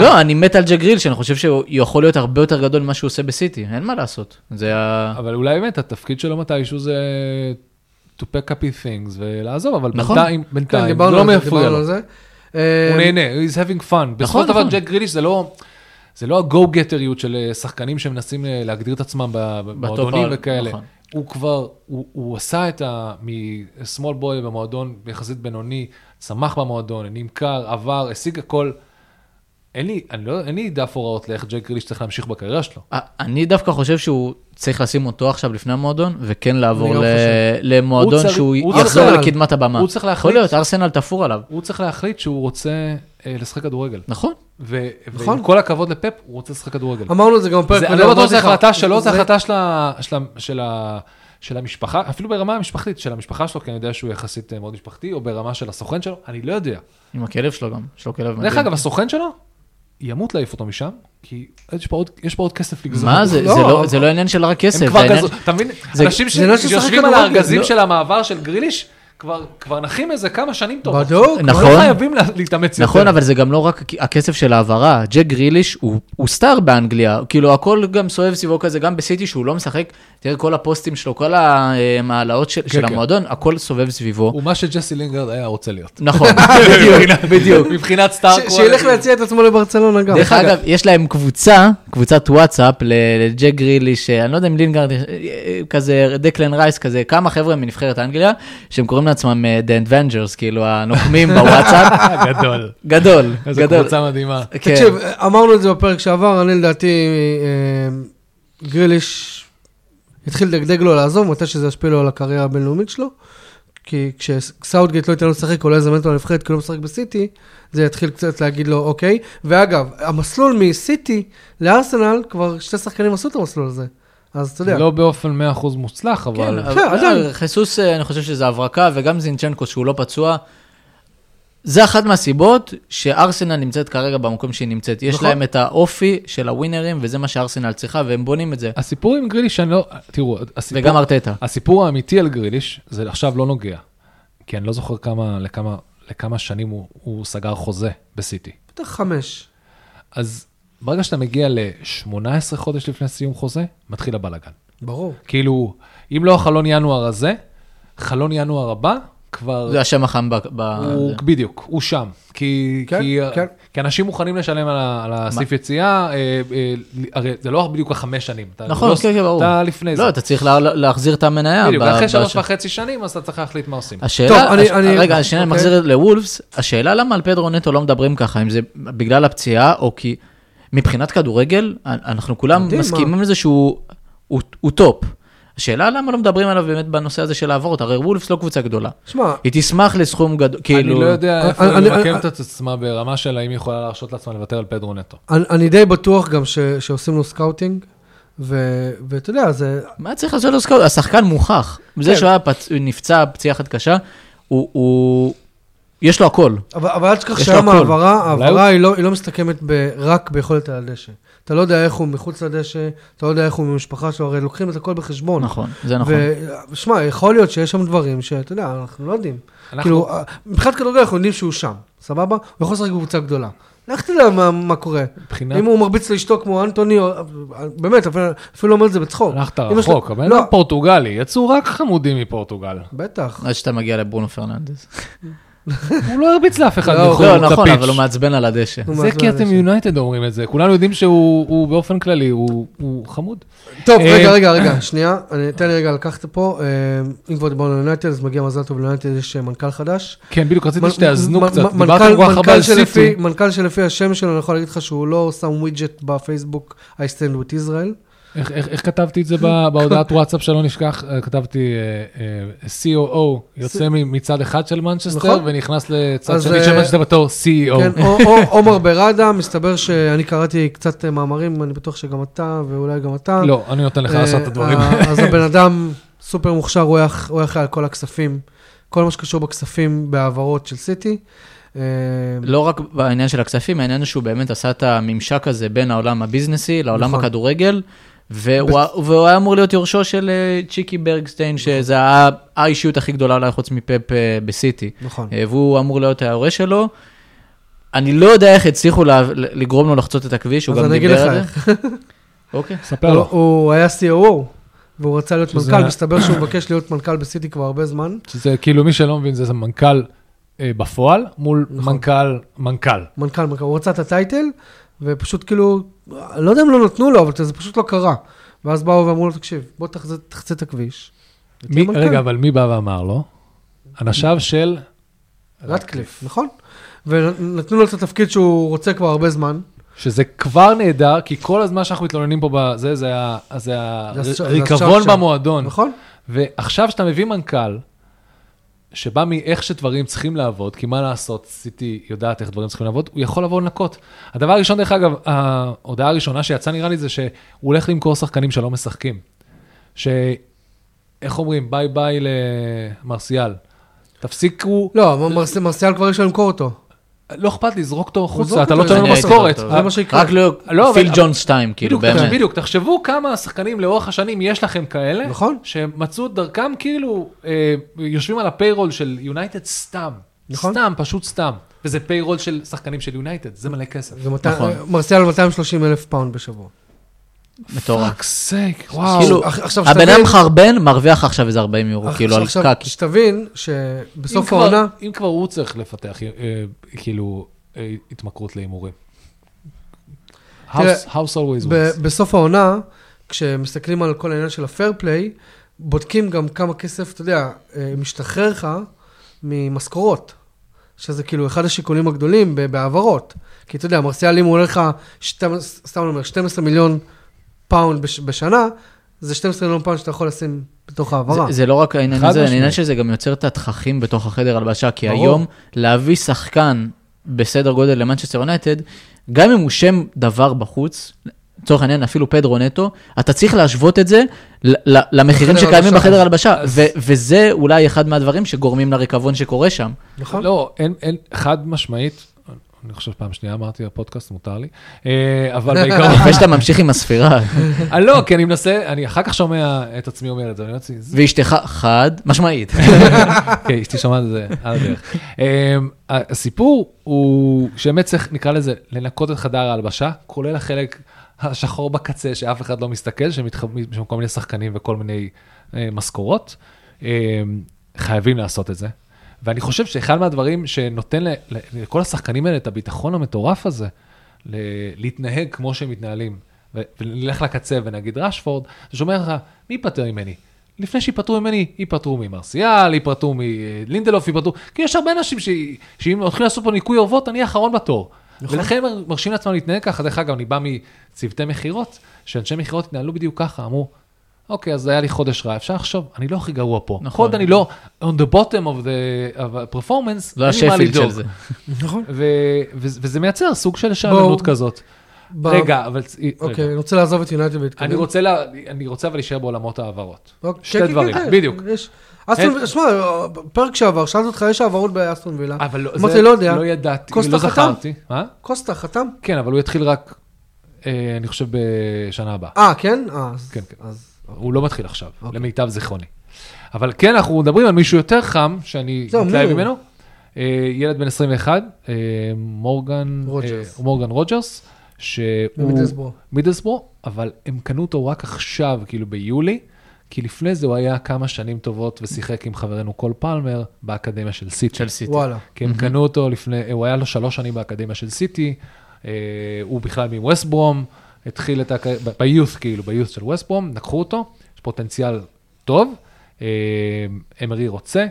לא, אני מת על ג'ק גריל, שאני חושב שהוא יכול להיות הרבה יותר גדול ממה שהוא עושה בסיטי, אין מה לעשות. זה ה... אבל אולי באמת, התפקיד שלו מתישהו זה to pack up his things ולעזוב, אבל נכון. בינתיים, כן, בינתיים, זה דיברנו לא זה, מפריע דיברנו לו. הוא אה, נהנה, he's having fun. בסופו של דבר. ג'ק גריליש זה לא... זה לא הגו-גטריות של אה, שחקנים שמנסים אה, להגדיר את עצמם במועדונים וכאלה. נכון. הוא כבר, הוא, הוא עשה את ה... מ-small boy במועדון יחסית בינוני, צמח במועדון, נמכר, עבר, השיג הכל. אין לי, אני לא, אין לי דף הוראות לאיך ג'ק גריליש צריך להמשיך בקריירה שלו. א- אני דווקא חושב שהוא צריך לשים אותו עכשיו לפני המועדון, וכן לעבור ל-. למועדון צריך- שהוא הוא יחזור לקדמת הבמה. הוא צריך יכול להחליט- להיות, ארסנל תפור עליו. הוא צריך להחליט שהוא רוצה אה, לשחק כדורגל. נכון. ו- נכון. ועם כל הכבוד לפפ, הוא רוצה לשחק כדורגל. אמרנו את זה גם בפרק אני לא בטוח שזו החלטה שלו, זו החלטה של ה- של ה- של ה- של המשפחה, אפילו ברמה המשפחתית, של המשפחה שלו, כי אני יודע שהוא יחסית אה, מאוד משפחתי, או ברמה של הסוכן שלו, אני לא יודע. עם הכלב שלו גם, יש לו כלב מדהים. דרך אגב, הסוכן שלו, ימות להעיף אותו משם, כי יש פה עוד, יש פה עוד כסף לגזור. מה זה, לא, זה לא- זה לא עניין של רק כסף, הם כבר. גזרו, אתה מבין? זה- אנשים לשחק שיושבים על הארגזים לא- של המעבר של גריליש, כבר כבר נחים איזה כמה שנים טובות. בדיוק. נכון. לא חייבים לה- להתאמץ יותר. נכון, אבל זה גם לא רק הכסף של ההעברה. ג'ק גריליש הוא, הוא סטאר באנגליה, כאילו הכל גם סובב סביבו כזה, גם בסיטי שהוא לא משחק, תראה כל הפוסטים שלו, כל ההעלאות של, של כן. המועדון, הכל סובב סביבו. הוא מה שג'סי לינגארד היה רוצה להיות. נכון, בדיוק, בדיוק. מבחינת star ש- שילך להציע את עצמו לברצלונה גם. דרך אגב, יש להם קבוצה, קבוצת וואטסאפ ל- לג'ק גריליש, אני לא יודע אם לינגארד, אה, אה, כזה דקלן רייס, כזה כמה חבר'ה מנבחרת אנגליה, שהם קוראים לעצמם אה, The Avengers, כאילו הנוקמים בוואטסאפ, גדול. גדול, איזה גדול. קבוצה מדהימה. כן. תקשיב, אמרנו את זה בפרק שעבר, אני לדעתי, אה, גריליש התחיל לדגדג לו לעזוב, מתי שזה ישפיע לו על הקריירה הבינלאומית שלו. כי כשסאוטגייט לא ייתן לו לשחק, או לא יזמן אותו לנבחרת כי הוא לא משחק בסיטי, זה יתחיל קצת להגיד לו, אוקיי. ואגב, המסלול מסיטי לארסנל, כבר שתי שחקנים עשו את המסלול הזה. אז אתה יודע. לא באופן 100% מוצלח, כן, אבל... אבל- כן. אה, חיסוס, אה, אני חושב שזה הברקה, וגם זינצ'נקו שהוא לא פצוע. זה אחת מהסיבות שארסנל נמצאת כרגע במקום שהיא נמצאת. יש נכון. להם את האופי של הווינרים, וזה מה שארסנל צריכה, והם בונים את זה. הסיפור עם גריליש, אני לא... תראו, הסיפור... וגם ארטטה. הסיפור האמיתי על גריליש, זה עכשיו לא נוגע. כי אני לא זוכר כמה, לכמה, לכמה שנים הוא, הוא סגר חוזה בסיטי. בטח חמש. אז ברגע שאתה מגיע ל-18 חודש לפני סיום חוזה, מתחיל הבלאגן. ברור. כאילו, אם לא החלון ינואר הזה, חלון ינואר הבא, כבר... זה השם החם ב... ב- הוא, זה. בדיוק, הוא שם. כי, כן, כי, כן. כי אנשים מוכנים לשלם על, ה- על הסעיף יציאה, אה, אה, הרי זה לא בדיוק החמש שנים. אתה נכון, לא, כן, כן, ברור. אתה לפני זה. לא, אתה צריך לה- להחזיר את המניה. בדיוק, ב- ואחרי בש- שלוש וחצי שנים, אז אתה צריך להחליט מה עושים. השאלה, טוב, אני- הש... אני- רגע, שנייה, אני אוקיי. מחזיר לוולפס, השאלה למה על פדרו נטו לא מדברים ככה, אם זה בגלל הפציעה, או כי מבחינת כדורגל, אנחנו כולם מדהים, מסכימים מה? לזה שהוא הוא, הוא טופ. השאלה למה לא מדברים עליו באמת בנושא הזה של העברות, הרי וולפס לא קבוצה גדולה. שמע, היא תשמח לסכום גדול, כאילו... אני לא יודע איפה היא ממקמת אני- את עצמה ברמה של האם היא יכולה להרשות לעצמה לוותר על פדרו נטו. אני, אני די בטוח גם ש, שעושים לו scouting, ו, ואתה יודע, זה... מה צריך לעשות לו scout? השחקן מוכח. זה כן. שהוא היה פצ... נפצע פציעה אחת קשה, הוא... הוא... יש לו הכל. אבל, אבל אל תשכח שהיום. העברה, העברה היא לא, היא לא מסתכמת ב, רק ביכולת על הדשא. אתה לא יודע איך הוא מחוץ לדשא, אתה לא יודע איך הוא במשפחה שלו, הרי לוקחים את הכל בחשבון. נכון, זה נכון. ושמע, יכול להיות שיש שם דברים שאתה יודע, אנחנו לא יודעים. אנחנו- כאילו, מבחינת כדורגל אנחנו יודעים שהוא שם, סבבה? הוא יכול לשחק בקבוצה גדולה. לך תדע מה, מה קורה. מבחינת... אם הוא מרביץ לאשתו כמו אנטוני, או, באמת, אפילו, אפילו לא אומר את זה בצחוק. הלכת רחוק, הבן לא, פורטוגלי, יצאו רק חמודים מפורטוגל. בטח. עד שאתה מגיע לברונו פרננדס. הוא לא הרביץ לאף אחד לא, מחוץ לא, ל פיץ'. נכון, אבל הוא מעצבן על הדשא. זה כי אתם. יונייטד אומרים את זה, כולנו יודעים שהוא הוא באופן כללי, הוא הוא חמוד. טוב, אה, רגע, רגע, רגע, שנייה, אני- תן לי רגע לקחת פה, אה, אם כבר דיברנו על יונייטד, אז מגיע מזל טוב ליונייטד, יש אה, מנכ"ל חדש. כן, בדיוק רציתי שתאזנו קצת, דיברתם מנכ"ל- כל כך הרבה על מנכ"ל סיטי. מנכ"ל שלפי השם שלו, אני יכול להגיד לך שהוא לא שם widget בפייסבוק, I stand with Israel. איך- איך איך כתבתי את זה בהודעת וואטסאפ שלא נשכח? אה, כתבתי אה, אה, COO, יוצא מצד אחד של מנצ'סטר נכון. ונכנס לצד שני של מנצ'סטר בתור CEO. כן, עומר בראדה, מסתבר שאני קראתי קצת מאמרים, אני בטוח שגם אתה, ואולי גם אתה. לא, אני נותן לך לעשות את הדברים. אז הבן אדם סופר מוכשר, הוא היה אחראי על כל הכספים, כל מה שקשור בכספים בהעברות של סיטי. לא רק בעניין של הכספים, העניין הוא שהוא באמת עשה את הממשק הזה בין העולם ה business־י לעולם נכון. הכדורגל, והוא והוא היה אמור להיות יורשו של אה, צ'יקי ברגסטיין, שזה ה- האישיות הכי גדולה אולי חוץ מפפ אה, בסיטי. נכון. אה, והוא אמור להיות ההורה שלו. אני לא יודע איך הצליחו לגרום לו לחצות את הכביש, הוא אז גם אני אגיד דיבר לך על זה. איך. אוקיי. ספר לו. הוא היה COO, והוא רצה להיות שזה- מנכ"ל, מסתבר שהוא מבקש להיות מנכ"ל בסיטי כבר הרבה זמן. שזה כאילו מי שלא מבין זה זה מנכ"ל בפועל מול נכון. מנכ"ל, מנכ"ל. מנכ"ל, מנכ"ל, הוא רצה את הטייטל, ופשוט כאילו, לא יודע אם לא נתנו לו, אבל זה פשוט לא קרה. ואז באו ואמרו לו, תקשיב, בוא תחצה- תחצה את הכביש. מי. רגע, אבל מי בא ואמר לו? אנשיו של... רטקליף, נכון? ונתנו לו את התפקיד שהוא רוצה כבר הרבה זמן. שזה כבר נהדר, כי כל הזמן שאנחנו מתלוננים פה בזה, זה הריקבון במועדון. נכון? ועכשיו שאתה מביא מנכ"ל, שבא מאיך שדברים צריכים לעבוד, כי מה לעשות, סיטי יודעת איך דברים צריכים לעבוד, הוא יכול לבוא לנקות. הדבר הראשון, דרך אגב, ההודעה הראשונה שיצאה נראה לי זה שהוא הולך למכור שחקנים שלא משחקים. ש... איך אומרים? bye bye למרסיאל. תפסיקו, לא, מרס- מרסיאל כבר יש לו למכור אותו. לא אכפת לי, זרוק אותו החוצה, אתה לא תשלם לו משכורת. זה מה שיקרה. רק לא, לא, פיל ג'ונס 2, כאילו, באמת. בדיוק, תחשבו כמה שחקנים לאורך השנים יש לכם כאלה, נכון. שמצאו את דרכם כאילו, אה, יושבים על ה payroll של יונייטד סתם. נכון. סתם, פשוט סתם. וזה payroll של שחקנים של יונייטד, זה מלא כסף. זה נכון. מרסיאל 230 אלף פאונד בשבוע. מטורף. fuck sake, וואו. כאילו, עכשיו, הבן אדם מחרבן, מרוויח עכשיו איזה 40 יורו, כאילו, על עכשיו, קקי. שתבין אם שבסוף העונה, אם כבר הוא צריך לפתח, אה, כאילו, אה, התמכרות להימורים. House always wins. בסוף העונה, כשמסתכלים על כל העניין של ה fair play, בודקים גם כמה כסף, אתה יודע, אה, משתחרר לך ממשכורות. שזה כאילו אחד השיקולים הגדולים בהעברות. כי אתה יודע, מרסיאל, אם הוא עולה לך, סתם אני אומר, 12 מיליון פאונד בש- בשנה, זה 12 מיליון פאונד שאתה יכול לשים בתוך ההעברה. זה, זה לא רק העניין הזה, העניין. שזה גם יוצר את התככים בתוך החדר הלבשה, כי ברור. היום להביא שחקן בסדר גודל למנצ'סטר יונייטד, גם אם הוא שם דבר בחוץ, לצורך העניין אפילו פדרו נטו, אתה צריך להשוות את זה ל- ל- למחירים שקיימים. בחדר הלבשה, אז- ו- וזה אולי אחד מהדברים שגורמים לריקבון שקורה שם. נכון? לא, אין, אין, חד משמעית, אני חושב פעם שנייה אמרתי בפודקאסט, מותר לי, אה, אבל בעיקרון, לפני שאתה ממשיך עם הספירה, אה, לא, כי אני מנסה, אני אחר כך שומע את עצמי אומר את זה, אני יוצא, זה- ואשתך חד משמעית. כן, אשתי שומעת את זה על הדרך. אה, הסיפור הוא שבאמת צריך, נקרא לזה, לנקות את חדר ההלבשה, כולל החלק החור בקצה, שאף אחד לא מסתכל, שמתח- שם כל מיני שחקנים וכל מיני משכורות. חייבים לעשות את זה. ואני חושב שאחד מהדברים שנותן לכל השחקנים האלה את הביטחון המטורף הזה, להתנהג כמו שהם מתנהלים, ונלך לקצה ונגיד רשפורד, זה שאומר לך, מי ייפטר ממני? לפני שיפטרו ממני, ייפטרו ממרסיאל, ייפטרו מלינדלוף, ייפטרו, כי יש הרבה אנשים. שאם הולכים לעשות פה ניקוי אורוות, אני האחרון בתור. נכון. ולכן הם מרשים לעצמם להתנהג ככה. דרך אגב, אני בא מצוותי מכירות, שאנשי מכירות התנהלו בדיוק ככה, אמרו, אוקיי, אז היה לי חודש רע, אפשר לחשוב, אני לא הכי גרוע פה. נכון. עוד אני לא on the bottom of the of performance, לא אין לי מה השפילד לדאוג. של זה. נכון. ו- ו- וזה מייצר סוג של שאננות כזאת. ב- רגע, אבל... אוקיי. אני רוצה לעזוב את יונייטד ולהתקדם. אני רוצה לה- אני רוצה אבל להישאר בעולמות ההעברות. אוקיי, שתי כן, כן, דברים, כן, בדיוק. יש. אסטון, שמע, פרק שעבר, שאלתי אותך, יש העברות באסטון וילה? אבל לא, אמרתי, זה לא יודע. לא ידעתי, קוסטה לא? זכרתי. מה? קוסטה חתם? כן, אבל הוא יתחיל רק, אה, אני חושב, בשנה הבאה. אה, כן? אה, אז... כן, כן. הוא לא מתחיל עכשיו, אוקיי. למיטב זיכרוני. אבל כן, אנחנו מדברים על מישהו יותר חם, שאני מתלהב? ממנו. אה, ילד בן 21, אה, מורגן רוג'רס. אה, מורגן רוג'רס, שהוא... מידלסבורו, אבל הם קנו אותו רק עכשיו, כאילו ביולי, כי לפני זה הוא היה כמה שנים טובות ושיחק עם חברנו קול פלמר באקדמיה של סיטי. של סיטי. וואלה. כי הם קנו אותו לפני, הוא היה לו שלוש שנים באקדמיה של סיטי, הוא בכלל מווסט ברום, התחיל את, הק- ב- ביוth כאילו, ביוth של ווסט ברום, לקחו אותו, יש פוטנציאל טוב, אה, אמרי רוצה,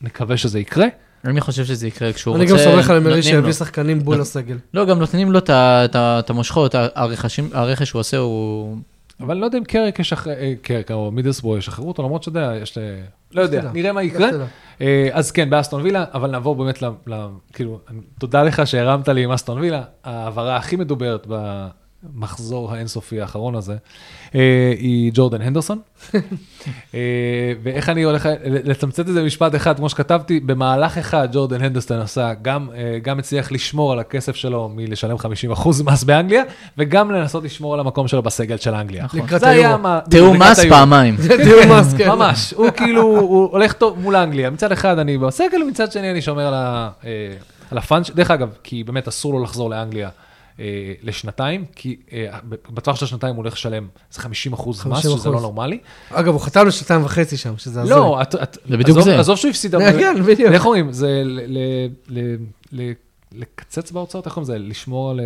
נקווה שזה יקרה. אני חושב שזה יקרה כשהוא אני רוצה... גם סומך על אמרי שיביא. שחקנים בול לסגל. לא, גם נותנים לו את ה- ה- המושכות, הרכשים- הרכש שהוא עושה הוא... אבל לא יודע אם קרק ישחרר, אה, קרק או מידלסבורו ישחררו אותו, למרות שאתה יודע, יש ל... לא יודע. נראה מה יקרה. תדע. אה, אז כן, באסטון וילה, אבל נעבור באמת ל... ל- כאילו, אני- תודה לך שהרמת לי עם אסטון וילה, ההעברה הכי מדוברת במחזור האינסופי האחרון הזה, אה, היא ג'ורדן הנדרסון. אה, ואיך אני הולך לתמצת את זה במשפט אחד, כמו שכתבתי, במהלך אחד ג'ורדן הנדרסון עשה, גם, אה, גם הצליח לשמור על הכסף שלו מלשלם 50% מס באנגליה, וגם לנסות לשמור על המקום שלו בסגל של אנגליה. לקראת זה היה היורו. מה... תיאום מס. פעמיים. תיאום מס, כן. ממש, הוא כאילו, הוא הולך טוב מול אנגליה. מצד אחד אני בסגל, ומצד שני אני שומר על הפאנץ'. דרך אגב, כי באמת אסור לו לחזור לאנגליה אה, לשנתיים, כי אה, בטווח של השנתיים הוא הולך לשלם איזה 50 אחוז מס, 50%. שזה לא נורמלי. אגב, הוא חתם לשנתיים וחצי שם, שזה הזוי. לא, את, את, זה בדיוק עזוב, זה. עזוב שהוא הפסיד, כן, אבל- כן, בדיוק. איך אומרים? זה ל... ל, ל, ל לקצץ בהוצאות, איך קוראים לזה? לשמור על...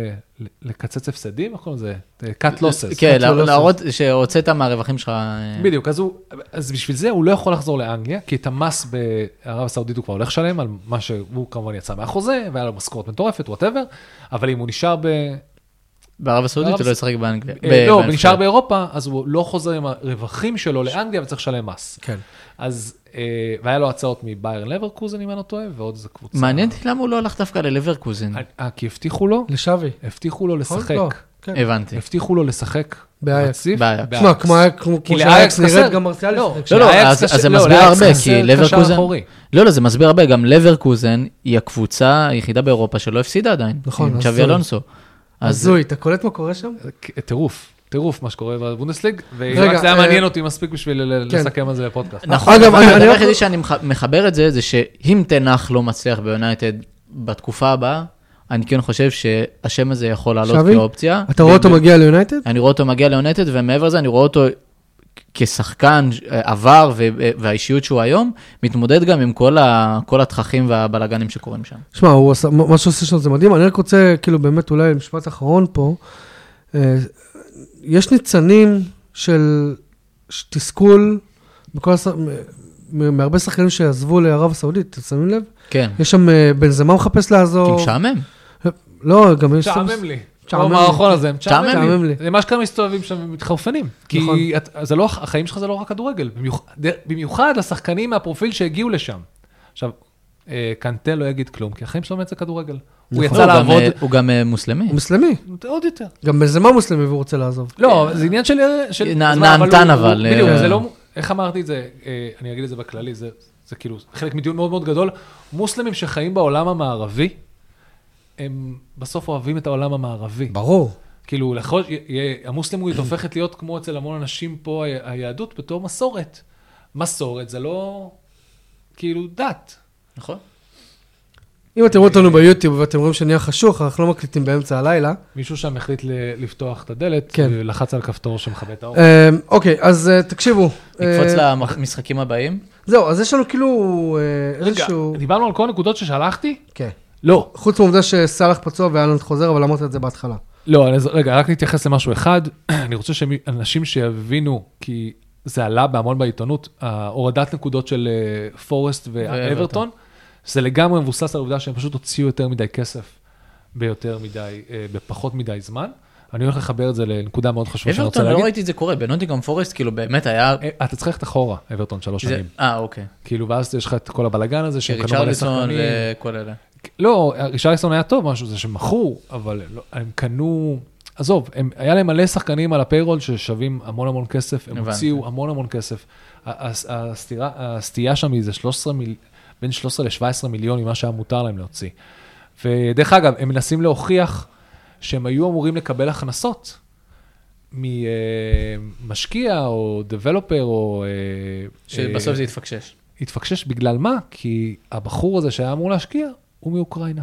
לקצץ הפסדים? איך קוראים לזה? cut losses. כן. להראות שהוצאת מהרווחים שלך. אה, בדיוק, אז, הוא, אז בשביל זה הוא לא יכול לחזור לאנגליה, כי את המס בערב הסעודית הוא כבר הולך לשלם על מה שהוא כמובן יצא מהחוזה, והיה לו משכורת מטורפת, וואטאבר, אבל אם הוא נשאר ב... בערב הסעודית הוא לא ישחק באנגליה. אה, לא, בנבחרת. נשאר באירופה, אז הוא לא חוזר עם הרווחים שלו לאנגליה וצריך לשלם מס. כן. אז, אה, והיה לו הצעות מביירן לברקוזן, אם אני לא טועה, ועוד איזה קבוצה. מעניין אותי למה הוא לא הלך דווקא ללברקוזן. אה, כי הבטיחו לו, לשווי. הבטיחו לו? לשחק. לא, כן. הבנתי. הבטיחו לו לשחק באייקס. באייקס. תשמע, כמו חסר. נראית, גם מרסיאל לא, ישחק לא, לא, לאייקס אז זה לא, מסביר הרבה, כי לברקוזן... לא, לא, זה מסביר הרבה, גם לברקוזן היא הקבוצה היחידה באירופה שלא הפסידה עדיין. נכון, עם אז צ'אבי אלונסו. אז הזוי, אתה קולט מה קורה שם? טירוף, טירוף מה שקורה בבונדסליג, ורק זה היה אה, מעניין אותי מספיק בשביל ל- כן. לסכם על זה בפודקאסט. נכון, אגב, הדבר היחידי שאני מח- מחבר את זה, זה שאם תנח לא מצליח ביונייטד בתקופה הבאה, אני כן חושב שהשם הזה יכול לעלות? כאופציה. אתה רואה אותו מגיע ליונייטד? אני רואה אותו מגיע ליונייטד, ומעבר לזה אני רואה אותו כשחקן אה, עבר ו- והאישיות שהוא היום, מתמודד גם עם כל ה- כל התככים והבלגנים שקורים שם. שמע, מה שהוא עושה שם זה מדהים. אני רק רוצה, כאילו, באמת, אולי משפט אחרון פה. אה, יש ניצנים של תסכול בכל. מ- מהרבה שחקנים שעזבו לערב הסעודית, אתם שמים לב? כן, יש שם אה, בנזמה מחפש כי לעזור. משעמם. לא, גם יש... משעמם לי. משעמם כמו לי. המערכון הזה, משעמם משעמם לי. זה מה שקרה מסתובבים שם ומתחרפנים. כי נכון. את- זה לא, החיים שלך זה לא רק כדורגל, במיוחד- במיוחד לשחקנים מהפרופיל שהגיעו לשם. עכשיו, אה, קנטה לא יגיד כלום, כי החיים שלו באמת זה כדורגל. הוא נכון. יצא לא, הוא גם, לעבוד אה, הוא גם אה, מוסלמי. הוא מוסלמי. עוד יותר. גם בנזמה מוסלמי והוא רוצה לעזוב. לא, זה עניין של... של- נ- אז מה, נהנתן הוא- אבל, בדיוק, אה, זה לא... איך אמרתי את זה? אה, אני אגיד את זה בכללי, זה זה כאילו חלק מדיון מאוד מאוד גדול. מוסלמים שחיים בעולם המערבי, הם בסוף אוהבים את העולם המערבי. ברור. כאילו, לכל, המוסלמיות הופכת להיות כמו אצל המון אנשים פה, ה- היהדות, בתור מסורת. מסורת זה לא, כאילו, דת. נכון. אם אתם רואים אותנו ביוטיוב ואתם רואים שנהיה חשוך, אנחנו לא מקליטים באמצע הלילה. מישהו שם החליט לפתוח את הדלת, כן. ולחץ על כפתור שמכבה את האור. אה, אוקיי, אז אה, תקשיבו. נקפוץ אה, למשחקים הבאים. זהו, אז יש לנו כאילו אה, רגע, איזשהו... דיברנו על כל הנקודות ששלחתי? כן. לא. חוץ מהעובדה שסאלח פצוע ואלנד חוזר, אבל אמרת את זה בהתחלה. לא, אז רגע, רק נתייחס למשהו אחד. אני רוצה שאנשים שיבינו, כי זה עלה בהמון בעיתונות, ההורדת נקודות של פורסט ואברטון. ואברטון, זה לגמרי מבוסס על העובדה שהם פשוט הוציאו יותר מדי כסף ביותר מדי, אה, בפחות מדי זמן. אני הולך לחבר את זה לנקודה מאוד חשובה שאני רוצה אברטון, לא להגיד. ראיתי את זה קורה, בנוטינגרם פורסט, כאילו באמת היה... אה, אתה צריך ללכת אחורה, אברטון, שלוש שנים. אה, אוקיי. כאילו, ואז יש לך את כל הבלגן הזה שהם קנו מלא ריצ'רליסון שחקנים. וכל אלה. לא, רישרליסון היה טוב, משהו זה שמכרו, אבל לא, הם קנו, עזוב, הם, היה להם מלא שחקנים על הפיירול ששווים המון המון כסף, הם. הוציאו המון המון כסף. הסטייה שם היא זה 13 מיל, בין 13 ל-17 מיליון ממה שהיה מותר להם להוציא. ודרך אגב, הם מנסים להוכיח שהם היו אמורים לקבל הכנסות ממשקיע או דבלופר או... אה, שבסוף אה, זה יתפקשש. התפקשש בגלל מה? כי הבחור הזה שהיה אמור להשקיע, הוא מאוקראינה.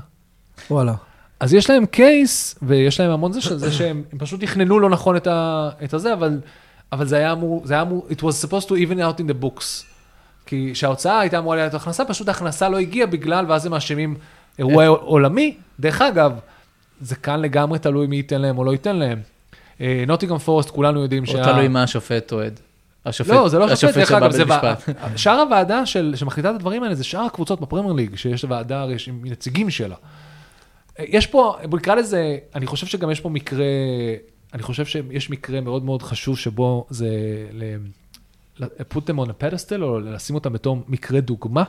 וואלה. אז יש להם קייס, ויש להם המון זה של זה שהם הם פשוט תכננו לא נכון את, ה, את הזה, אבל, אבל זה היה אמור, זה היה אמור, it was supposed to even out in the books. כי שההוצאה הייתה אמורה להיות הכנסה, פשוט ההכנסה לא הגיעה בגלל, ואז הם מאשימים אירוע עולמי. דרך אגב, זה כאן לגמרי תלוי מי ייתן להם או לא ייתן להם. נוטיגרם פורסט, כולנו יודעים או שה... תלוי מה השופט אוהד. השופט- לא, זה לא שופט, השופט דרך אגב, זה. שאר הוועדה של- שמחליטה את הדברים האלה, זה שאר הקבוצות בפרמייר ליג, שיש ועדה הרי עם נציגים שלה. יש פה, בוא נקרא לזה, אני חושב שגם יש פה מקרה, אני חושב שיש מקרה מאוד מאוד חשוב שבו זה put them on a pedestal, או לשים אותם בתור מקרה דוגמה,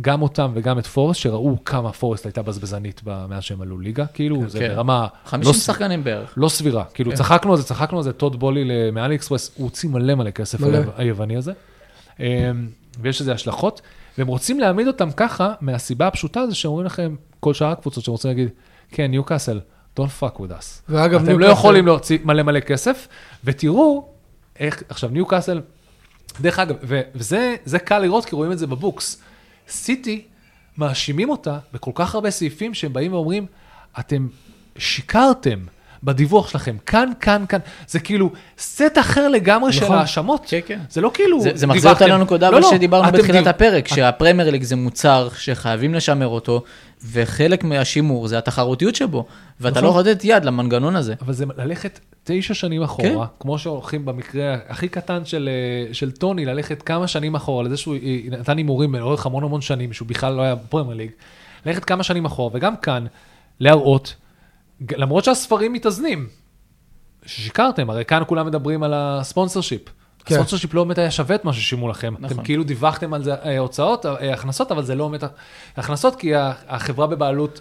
גם אותם וגם את פורסט, שראו כמה פורסט הייתה בזבזנית מאז שהם עלו ליגה, כאילו, זה כן. ברמה... 50 לא שחקנים בערך. לא סבירה. כאילו, כן. צחקנו על זה, צחקנו על זה, טוד בולי מאלי אקספרס, הוא הוציא מלא מלא כסף מלא. היווני הזה. אמ, ויש לזה השלכות, והם רוצים להעמיד אותם ככה, מהסיבה הפשוטה זה שאומרים לכם, כל שאר הקבוצות שרוצים להגיד, כן, ניו קאסל, don't fuck with us. ואגב, אתם לא יכולים להוציא מלא מלא כסף, ותראו איך, עכשיו, ניו קאסל, דרך אגב, וזה זה קל לראות, כי רואים את זה בבוקס. סיטי, מאשימים אותה בכל כך הרבה סעיפים שהם באים ואומרים, אתם שיקרתם. בדיווח שלכם. כאן, כאן, כאן. זה כאילו סט אחר לגמרי של נכון. האשמות. כן, כן. זה לא כאילו זה, זה מחזיר אותנו לנקודה לא, לא, שדיברנו בתחילת דיב- הפרק, שהפרמייר ליג זה מוצר שחייבים לשמר אותו, וחלק מהשימור זה התחרותיות שבו, ואתה נכון. לא יכול לתת יד למנגנון הזה. אבל זה ללכת תשע שנים אחורה, כן. כמו שהולכים במקרה הכי קטן של, אה, של טוני, ללכת כמה שנים אחורה, לזה שהוא אה, נתן הימורים לאורך המון המון שנים, שהוא בכלל לא היה בפרמייר ליג, ללכת כמה שנים אחורה, וגם כאן, להראות, למרות שהספרים מתאזנים, ששיקרתם, הרי כאן כולם מדברים על הספונסר שיפ. כן. הספונסר שיפ לא באמת היה שווה את מה ששילמו לכם. נכון. אתם כאילו דיווחתם על זה אה, הוצאות, אה, הכנסות, אבל זה לא באמת הכנסות, כי החברה בבעלות,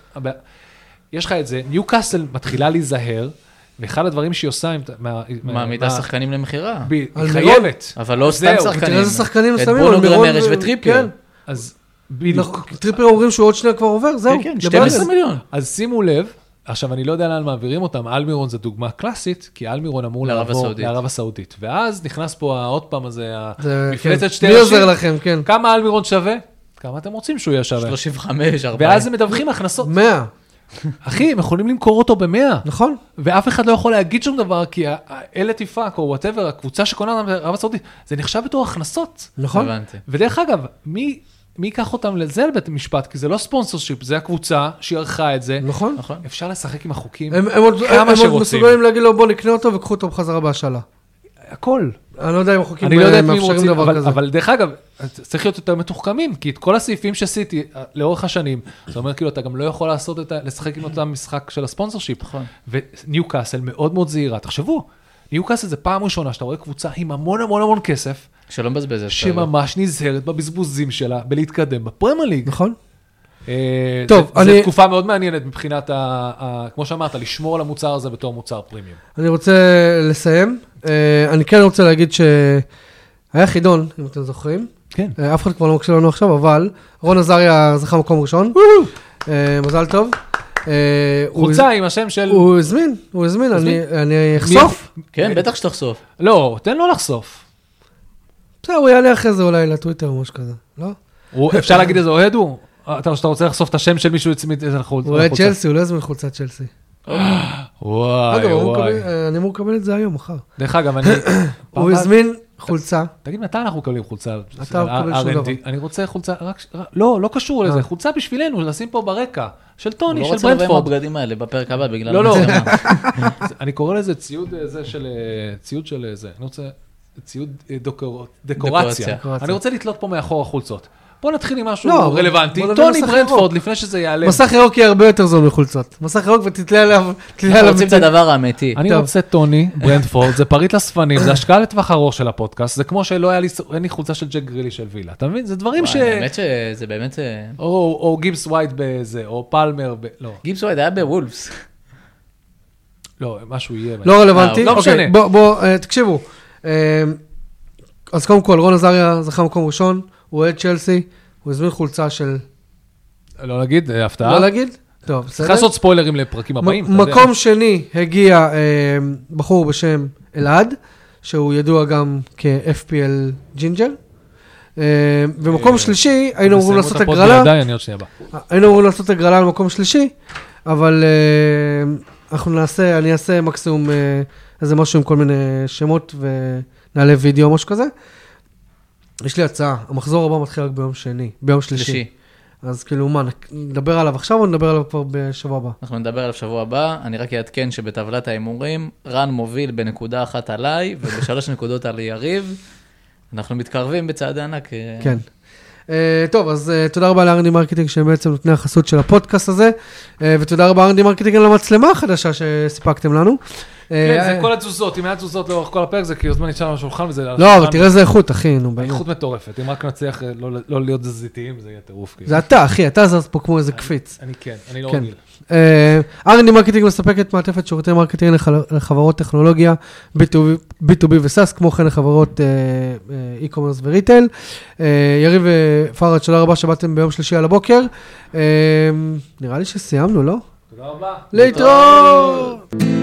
יש לך את זה, ניו קאסל מתחילה להיזהר, ואחד הדברים שהיא עושה, מעמידה שחקנים למכירה. ב- היא חייבת. אבל לא סתם שחקנים. תראה איזה שחקנים את שמים, בונו על מירון גרמרש ו- וטריפייר. כן. אז בדיוק. נכון, טריפר אומרים שהוא עוד שנייה כבר עובר, זהו. כן, כן, לבאזל. 12 מיליון. אז שימו לב, עכשיו אני לא יודע לאן מעבירים אותם, אלמירון זה דוגמה קלאסית, כי אלמירון אמור לערב לעבור הסעודית. לערב הסעודית. ואז נכנס פה עוד פעם הזה, זה- המפלצת כן. שתי מי. עוזר לכם, כן. כמה אלמירון שווה? כמה אתם רוצים שהוא יהיה שווה? 35, 40. ואז הם מדווחים הכנסות. 100, אחי, הם יכולים למכור אותו במאה. נכון? ואף אחד לא יכול להגיד שום דבר, כי אלה תפאק, או וואטאבר, הקבוצה שקונה אותם בערב הסעודית, זה נחשב בתור הכנסות. נכון? הבנתי. ודרך אגב, מי, מי ייקח אותם לזה לבית המשפט? כי זה לא ספונסר שיפ, זה הקבוצה שהיא ערכה את זה. נכון. נכון. אפשר לשחק עם החוקים, הם הם עוד כמה הם עוד שרוצים. מסוגלים להגיד לו בוא נקנה אותו וקחו אותו בחזרה בהשאלה. הכל. אני לא יודע אם החוקים אני לא יודע אה, הם מאפשרים רוצים, דבר אבל, כזה. אבל דרך אגב, צריך להיות יותר מתוחכמים, כי את כל הסעיפים שעשיתי אה, לאורך השנים, זה אומר כאילו אתה גם לא יכול לעשות את ה... לשחק עם אותם משחק של הספונסר שיפ. נכון. וניו קאסל מאוד מאוד זהירה, תחשבו, ניו קאסל זה פעם ראשונה שאתה רואה קבוצה עם המון המון המון כסף, שלא מבזבז את זה. שממש נזהרת בבזבוזים שלה בלהתקדם בפרמייר ליג. נכון? אה, טוב, זה, אני- זו תקופה מאוד מעניינת מבחינת, ה, ה, כמו שאמרת, לשמור על המוצר הזה בתור מוצר פרימיום. אני רוצה לסיים. אה, אני כן רוצה להגיד שהיה חידון, אם אתם זוכרים. כן. אה, אף אחד כבר לא מקשיב לנו עכשיו, אבל רון עזריה זכה מקום ראשון. אה, מזל טוב. אה, חולצה עם השם של... הוא הזמין, הוא הזמין, אני אני אחשוף. כן, בטח שתחשוף. לא, תן לו לחשוף. בסדר, הוא יעלה אחרי זה אולי לטוויטר או משהו כזה, לא? אפשר להגיד איזה אוהד הוא? אתה שאתה רוצה לחשוף את השם של מישהו הצמיד את החולצה. הוא אוהד צ'לסי, הוא לא הזמין חולצת צ'לסי. וואי וואי. אני אמור לקבל את זה היום, מחר. דרך אגב, אני... הוא הזמין חולצה. תגיד, מתי אנחנו מקבלים חולצה? אתה מקבל שום? דבר. אני רוצה חולצה, רק... לא, לא קשור לזה, אה. חולצה בשבילנו, לשים פה ברקע. של טוני, הוא לא של רוצה לבוא עם ברנדפורד. הבגדים האלה בפרק הבא בגלל לא, לא. אני קורא לזה ציוד אה, זה של... אה, ציוד של זה. אני רוצה... ציוד דקורציה. אני רוצה לתלות פה מאחורה חולצות. בוא נתחיל עם משהו לא, רלוונטי. טוני ברנדפורד, ירוק. לפני שזה ייעלם. מסך ירוק יהיה הרבה יותר זול מחולצות. מסך ירוק ותתלה עליו, תתלה אנחנו עליו. רוצים את הדבר האמיתי. אני טוב. רוצה טוני ברנדפורד, זה פריט לספנים, זה השקעה לטווח ארוך של הפודקאסט, זה כמו שלא היה לי, אין לי חולצה של ג'ק גרילי של וילה, אתה מבין? זה דברים ש... האמת שזה באמת... אה, או או גיבס ווייט בזה, או פלמר, ב- לא, גיבס ווייד היה בוולפס. לא, משהו יהיה. לא רלוונטי. לא אוקיי, משנה. בוא, בוא, אה, תקשיבו. אה, אז קודם כל, רון עזריה זכה מקום ראשון, הוא אוהד צ'לסי, הוא הזמין חולצה של... לא להגיד, אה, הפתעה. לא להגיד? טוב, צריך בסדר. לעשות ספוילרים לפרקים הבאים. מקום שני הגיע אה, בחור בשם אלעד, שהוא ידוע גם כ-FPL ג'ינג'ר. אה, במקום אה, שלישי היינו אמורים לעשות הגרלה. היינו אמורים לעשות הגרלה על מקום שלישי, אבל אה, אנחנו נעשה, אני אעשה מקסימום אה, איזה משהו עם כל מיני שמות ונעלה וידאו או משהו כזה. יש לי הצעה, המחזור הבא מתחיל רק ביום שני, ביום שלישי. שלישי. אז כאילו מה, נדבר עליו עכשיו או נדבר עליו כבר בשבוע הבא? אנחנו נדבר עליו שבוע הבא, אני רק אעדכן שבטבלת ההימורים, רן מוביל בנקודה אחת עליי ובשלוש נקודות על יריב. אנחנו מתקרבים בצעדי ענק. כן. אה, טוב, אז אה, תודה רבה ל-R&D Marketing שהם בעצם נותני החסות של הפודקאסט הזה, אה, ותודה רבה ל-R&D Marketing על המצלמה החדשה שסיפקתם לנו. כן, אה, זה כל התזוזות, אם היה תזוזות לאורך כל הפרק זה כי הזמן נשאר על השולחן וזה... לא, אבל. תראה איזה איכות, אחי, נו באמת. איכות מטורפת, אם רק נצליח אה, לא- לא להיות תזזיתיים זה יהיה טירוף. כאילו. זה אתה, אחי, אתה זז פה כמו איזה קפיץ. אני כן, אני לא כן. רגיל. אה, R&D Marketing מספקת מעטפת שירותי marketing לחברות טכנולוגיה, B2B B2B ו SaaS, כמו כן לחברות אה, אה, e-commerce ו retail. אה, יריב ופראג', תודה רבה שבאתם ביום שלישי על הבוקר. אה, נראה לי שסיימנו, לא? תודה רבה. להתראות!